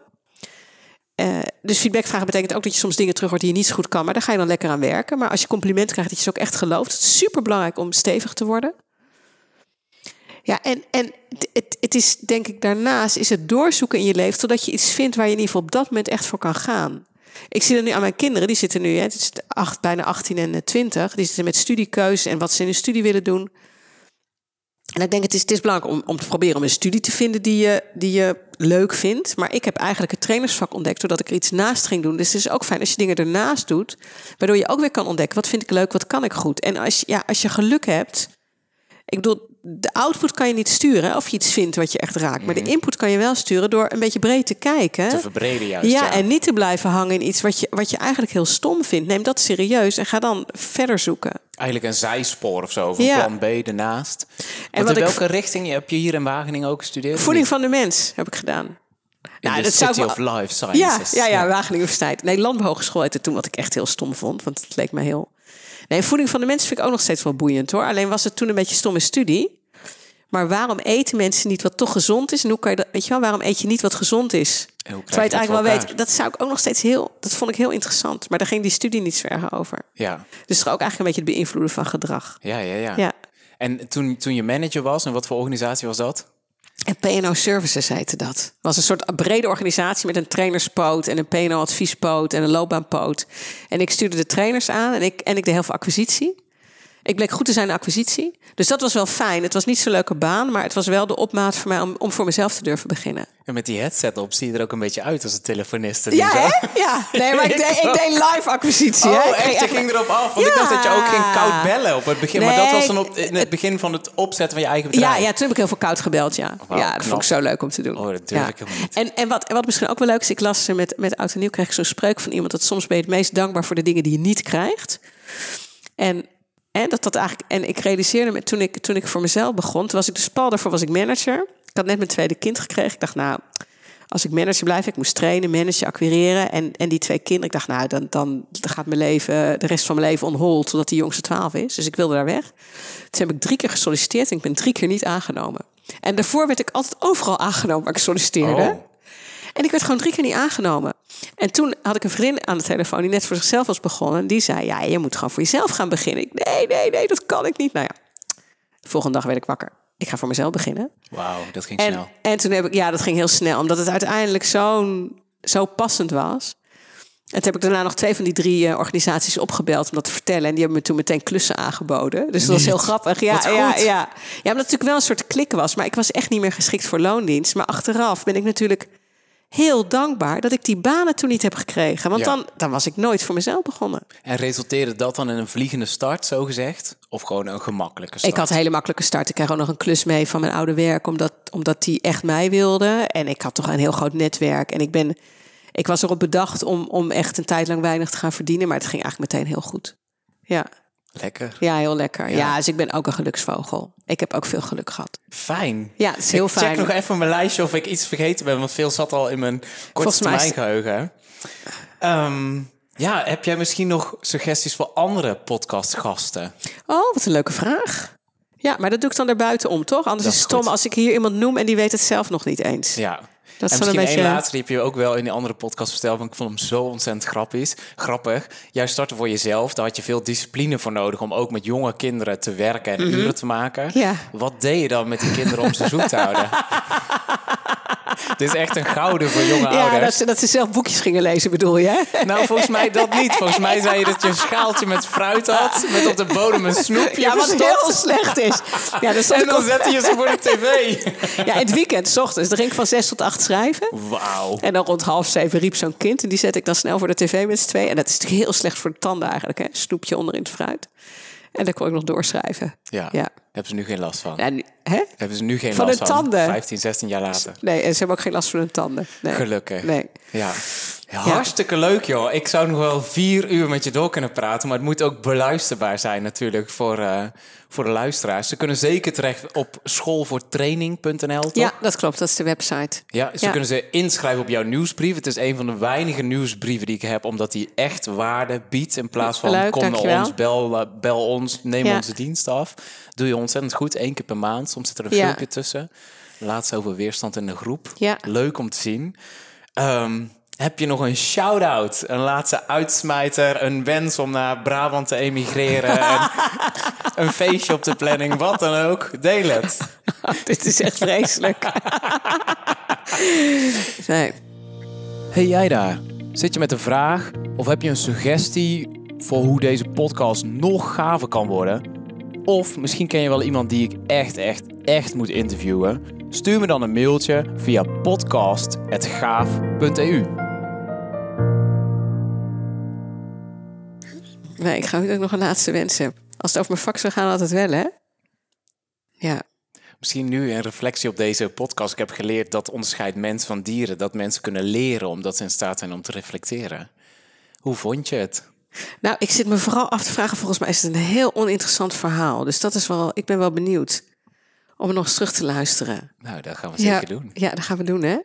Eh, dus feedback vragen betekent ook dat je soms dingen terug hoort die je niet zo goed kan. Maar daar ga je dan lekker aan werken. Maar als je complimenten krijgt, dat je ze ook echt gelooft. Het is super belangrijk om stevig te worden. Ja, en, en het, het is denk ik daarnaast is het doorzoeken in je leven totdat je iets vindt waar je in ieder geval op dat moment echt voor kan gaan. Ik zie dat nu aan mijn kinderen, die zitten nu, hè, het is bijna 18 en eh, 20, die zitten met studiekeuze en wat ze in hun studie willen doen. En ik denk, het is, het is belangrijk om, om te proberen om een studie te vinden die je, die je leuk vindt. Maar ik heb eigenlijk het trainersvak ontdekt doordat ik er iets naast ging doen. Dus het is ook fijn als je dingen ernaast doet, waardoor je ook weer kan ontdekken wat vind ik leuk, wat kan ik goed. En als, ja, als je geluk hebt, ik bedoel, de output kan je niet sturen of je iets vindt wat je echt raakt. Maar de input kan je wel sturen door een beetje breed te kijken. Te verbreden juist, Ja, ja. en niet te blijven hangen in iets wat je, wat je eigenlijk heel stom vindt. Neem dat serieus en ga dan verder zoeken. Eigenlijk een zijspoor of zo, of een Ja. plan B ernaast. En wat in ik- welke richting heb je hier in Wageningen ook gestudeerd? Voeding van de mens heb ik gedaan. In Nou, de dat zou City ik wel- of Life Ja, Sciences. ja, ja, Wageningen Universiteit. Nee, Landbouwhogeschool heette toen, wat ik echt heel stom vond. Want het leek me heel... Nee, voeding van de mensen vind ik ook nog steeds wel boeiend hoor. Alleen was het toen een beetje stomme studie. Maar waarom eten mensen niet wat toch gezond is? En hoe kan je dat, weet je wel, waarom eet je niet wat gezond is? Terwijl je het eigenlijk wel weet. Dat zou ik ook nog steeds heel, dat vond ik heel interessant. Maar daar ging die studie niet zo erg over. Ja, Dus toch ook eigenlijk een beetje het beïnvloeden van gedrag. ja, ja. ja. Ja. En toen, toen je manager was, en wat voor organisatie was dat? En PNO Services heette dat. Het was een soort brede organisatie met een trainerspoot en een PNO adviespoot en een loopbaanpoot. En ik stuurde de trainers aan en ik, en ik deed heel veel acquisitie. Ik bleek goed te zijn in acquisitie. Dus dat was wel fijn. Het was niet zo'n leuke baan, maar het was wel de opmaat voor mij om, om voor mezelf te durven beginnen. En met die headset op zie je er ook een beetje uit als een telefoniste. Ja, hè? Ja. Nee, maar ik deed, ik deed live acquisitie. hè? Oh, echt? Je ging ging erop af. Want ik dacht dat je ook ging koud bellen op het begin. Maar dat Nee, was dan op, in het begin van het opzetten van je eigen bedrijf. Ja, ja, toen heb ik heel veel koud gebeld, ja. Wauw, ja, dat knap. vond ik zo leuk om te doen. Oh, dat durf ja. ik helemaal niet. En, en, wat, en wat misschien ook wel leuk is, ik las met, met Oud en Nieuw, kreeg ik zo'n spreuk van iemand dat soms ben je het meest dankbaar voor de dingen die je niet krijgt. En, en, dat dat eigenlijk, en ik realiseerde me toen ik, toen ik voor mezelf begon, toen was ik dus pal daarvoor was ik manager. Ik had net mijn tweede kind gekregen. Ik dacht, nou, als ik manager blijf, ik moest trainen, managen, acquireren. En, en die twee kinderen, ik dacht, nou, dan, dan gaat mijn leven, de rest van mijn leven on hold, totdat die jongste 12 is. Dus ik wilde daar weg. Toen heb ik drie keer gesolliciteerd en ik ben drie keer niet aangenomen. En daarvoor werd ik altijd overal aangenomen waar ik solliciteerde. Oh. En ik werd gewoon drie keer niet aangenomen. En toen had ik een vriendin aan de telefoon die net voor zichzelf was begonnen. En die zei, ja, je moet gewoon voor jezelf gaan beginnen. Ik, nee, nee, nee, dat kan ik niet. Nou ja, de volgende dag werd ik wakker. Ik ga voor mezelf beginnen. Wauw, dat ging En, snel. en toen heb ik, ja, dat ging heel snel, omdat het uiteindelijk zo'n zo passend was. En toen heb ik daarna nog twee van die drie eh, organisaties opgebeld om dat te vertellen. En die hebben me toen meteen klussen aangeboden. Dus dat was heel grappig. Ja, ja, ja. ja, omdat het natuurlijk wel een soort klik was. Maar ik was echt niet meer geschikt voor loondienst. Maar achteraf ben ik natuurlijk heel dankbaar dat ik die banen toen niet heb gekregen. Want Ja. dan, dan was ik nooit voor mezelf begonnen. En resulteerde dat dan in een vliegende start, zo gezegd? Of gewoon een gemakkelijke start? Ik had een hele makkelijke start. Ik kreeg ook nog een klus mee van mijn oude werk, omdat, omdat die echt mij wilde. En ik had toch een heel groot netwerk. En ik, ben, ik was erop bedacht om, om echt een tijd lang weinig te gaan verdienen. Maar het ging eigenlijk meteen heel goed. Ja. Lekker. Ja, heel lekker. Ja. Ja. dus ik ben ook een geluksvogel. Ik heb ook veel geluk gehad. Fijn. Ja, het is heel ik fijn. check nog even mijn lijstje of ik iets vergeten ben, want veel zat al in mijn korte termijn geheugen. Ehm, ja, heb jij misschien nog suggesties voor andere podcastgasten? Oh, wat een leuke vraag. Ja, maar dat doe ik dan daarbuiten om, toch? Anders Dat is is het stom goed. als ik hier iemand noem en die weet het zelf nog niet eens. Ja. Dat en wel een misschien één beetje- laatste, die heb je ook wel in die andere podcast verteld, want ik vond hem zo ontzettend grappig. grappig. Jij startte voor jezelf, daar had je veel discipline voor nodig om ook met jonge kinderen te werken en uren te maken. Ja. Wat deed je dan met die kinderen om ze zoet te houden? Dit is echt een gouden voor jonge Ja, ouders. dat ze, dat ze zelf boekjes gingen lezen, bedoel je? Nou, volgens mij dat niet. Volgens mij zei je dat je een schaaltje met fruit had, met op de bodem een snoepje Ja, wat verstopt. heel slecht is. Ja, dan En dan op- zette je ze voor de tv. ja, in het weekend, s ochtends, dan ging ik van zes tot acht schrijven. Wauw. En dan rond half zeven riep zo'n kind. En die zet ik dan snel voor de tv met z'n twee. En dat is natuurlijk heel slecht voor de tanden eigenlijk. Hè? Snoepje onder in het fruit. En dan kon ik nog doorschrijven. Ja. Ja. Hebben ze nu geen last van? Ja, nu, hè? Hebben ze nu geen Van last de van? tanden? 15, 16 jaar later. Nee, en ze hebben ook geen last van hun tanden. Nee. Gelukkig. Nee. Ja. Hartstikke leuk, joh. Ik zou nog wel vier uur met je door kunnen praten. Maar het moet ook beluisterbaar zijn natuurlijk voor, eh, voor de luisteraars. Ze kunnen zeker terecht op schoolvoortraining.nl? Ja, dat klopt. Dat is de website. Ja, ze Ja. kunnen ze inschrijven op jouw nieuwsbrief. Het is een van de weinige nieuwsbrieven die ik heb, omdat die echt waarde biedt. In plaats van Leuk, kom naar ons, bel, eh, bel ons, neem Ja. onze dienst af. Doe je ontzettend goed, één keer per maand. Soms zit er een Ja. filmpje tussen. Laatst over weerstand in de groep. Ja. Leuk om te zien. Ehm, heb je nog een shout-out? Een laatste uitsmijter? Een wens om naar Brabant te emigreren? en een feestje op de planning? Wat dan ook? Deel het. Dit is echt vreselijk. nee. Hey jij daar, zit je met een vraag of heb je een suggestie voor hoe deze podcast nog gaver kan worden? Of misschien ken je wel iemand die ik echt, echt, echt moet interviewen? Stuur me dan een mailtje via podcast.gaaf.eu. nee, ik ga ook nog een laatste wens hebben. Als het over mijn vak zou gaan, altijd wel, hè? Ja. Misschien nu een reflectie op deze podcast. Ik heb geleerd dat onderscheidt mens van dieren. Dat mensen kunnen leren omdat ze in staat zijn om te reflecteren. Hoe vond je het? Nou, ik zit me vooral af te vragen. Volgens mij is het een heel oninteressant verhaal. Dus dat is wel. Ik ben wel benieuwd om nog eens terug te luisteren. Nou, dat gaan we zeker doen. Ja, dat gaan we doen, hè?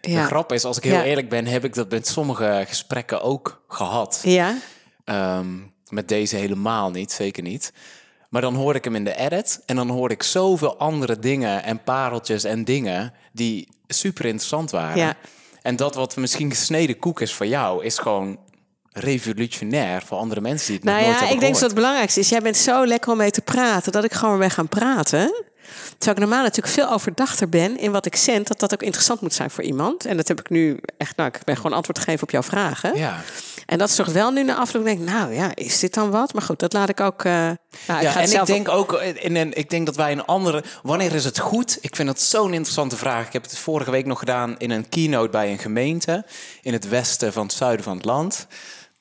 De Ja. grap is, als ik heel Ja. eerlijk ben, heb ik dat met sommige gesprekken ook gehad. Ja. Ehm, met deze helemaal niet, zeker niet. Maar dan hoor ik hem in de edit en dan hoor ik zoveel andere dingen en pareltjes en dingen die super interessant waren. Ja. En dat wat misschien gesneden koek is voor jou, is gewoon revolutionair voor andere mensen die het Nou nog nooit ja, hebben ik denk dat het belangrijkste is. Jij bent zo lekker om mee te praten dat ik gewoon ben gaan praten. Terwijl ik normaal natuurlijk veel overdachter ben in wat ik zend, dat dat ook interessant moet zijn voor iemand. En dat heb ik nu echt, nou, ik ben gewoon antwoord gegeven op jouw vragen. Ja. En dat zorgt wel nu na afloop, denk ik, nou ja, is dit dan wat? Maar goed, dat laat ik ook. eh nou, ik Ja, en ik denk ook, in een, ik denk dat wij een andere. Wanneer is het goed? Ik vind dat zo'n interessante vraag. Ik heb het vorige week nog gedaan in een keynote bij een gemeente in het westen van het zuiden van het land.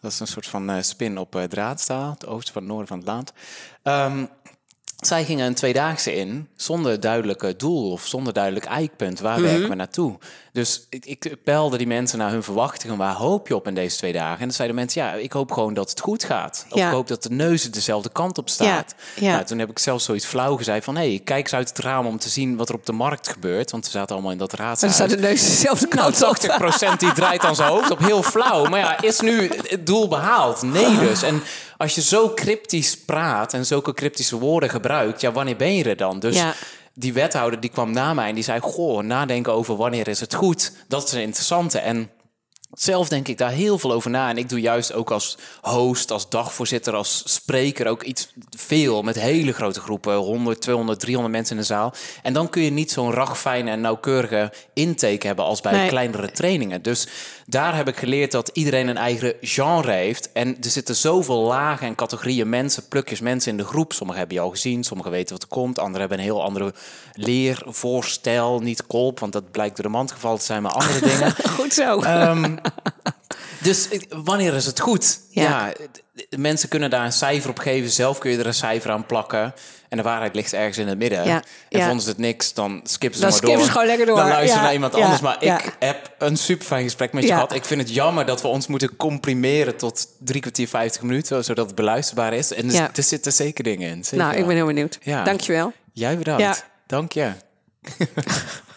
Dat is een soort van eh, spin op eh, draadstaal, het oosten van het noorden van het land. Ehm, zij gingen een tweedaagse in zonder duidelijke doel of zonder duidelijk eikpunt. Waar werken we naartoe? Dus ik, ik peilde die mensen naar hun verwachtingen. Waar hoop je op in deze twee dagen? En dan zeiden mensen, ja, ik hoop gewoon dat het goed gaat. Of Ja. ik hoop dat de neuzen dezelfde kant op staat. Ja, ja. Nou, toen heb ik zelfs zoiets flauw gezegd van... hé, hey, kijk eens uit het raam om te zien wat er op de markt gebeurt. Want we zaten allemaal in dat raadshuis. staat de neus dezelfde Nou, kant op. 80% die draait aan zijn hoofd op. Heel flauw. Maar ja, is nu het doel behaald? Nee dus. En als je zo cryptisch praat en zulke cryptische woorden gebruikt... ja, wanneer ben je er dan? Dus Ja. die wethouder die kwam na mij en die zei... goh, nadenken over wanneer is het goed. Dat is een interessante. En zelf denk ik daar heel veel over na. En ik doe juist ook als host, als dagvoorzitter, als spreker ook iets veel met hele grote groepen. 100, 200, 300 mensen in de zaal. En dan kun je niet zo'n ragfijne en nauwkeurige intake hebben als bij Nee. kleinere trainingen. Dus daar heb ik geleerd dat iedereen een eigen genre heeft. En er zitten zoveel lagen en categorieën mensen, plukjes mensen in de groep. Sommigen hebben je al gezien, sommigen weten wat er komt. Anderen hebben een heel andere leervoorstel. Niet kolp, want dat blijkt door de mand gevallen te zijn, maar andere dingen. Goed zo. Ehm, Dus eh, wanneer is het goed? Ja. Mensen kunnen daar een cijfer op geven. Zelf kun je er een cijfer aan plakken. En de waarheid ligt ergens in het midden. Ja, En ja. vonden ze het niks, dan skippen ze Dan maar skippen door. ze gewoon lekker door. Dan luisteren Ja, naar iemand anders. Maar ik heb een super fijn gesprek met je gehad. Ik vind het jammer dat we ons moeten comprimeren tot drie kwartier, vijftig minuten. Zodat het beluisterbaar is. En er, er zitten zeker dingen in. Zeker Nou, ik ben heel benieuwd. Ja. Dankjewel. Jij bedankt. Dank je.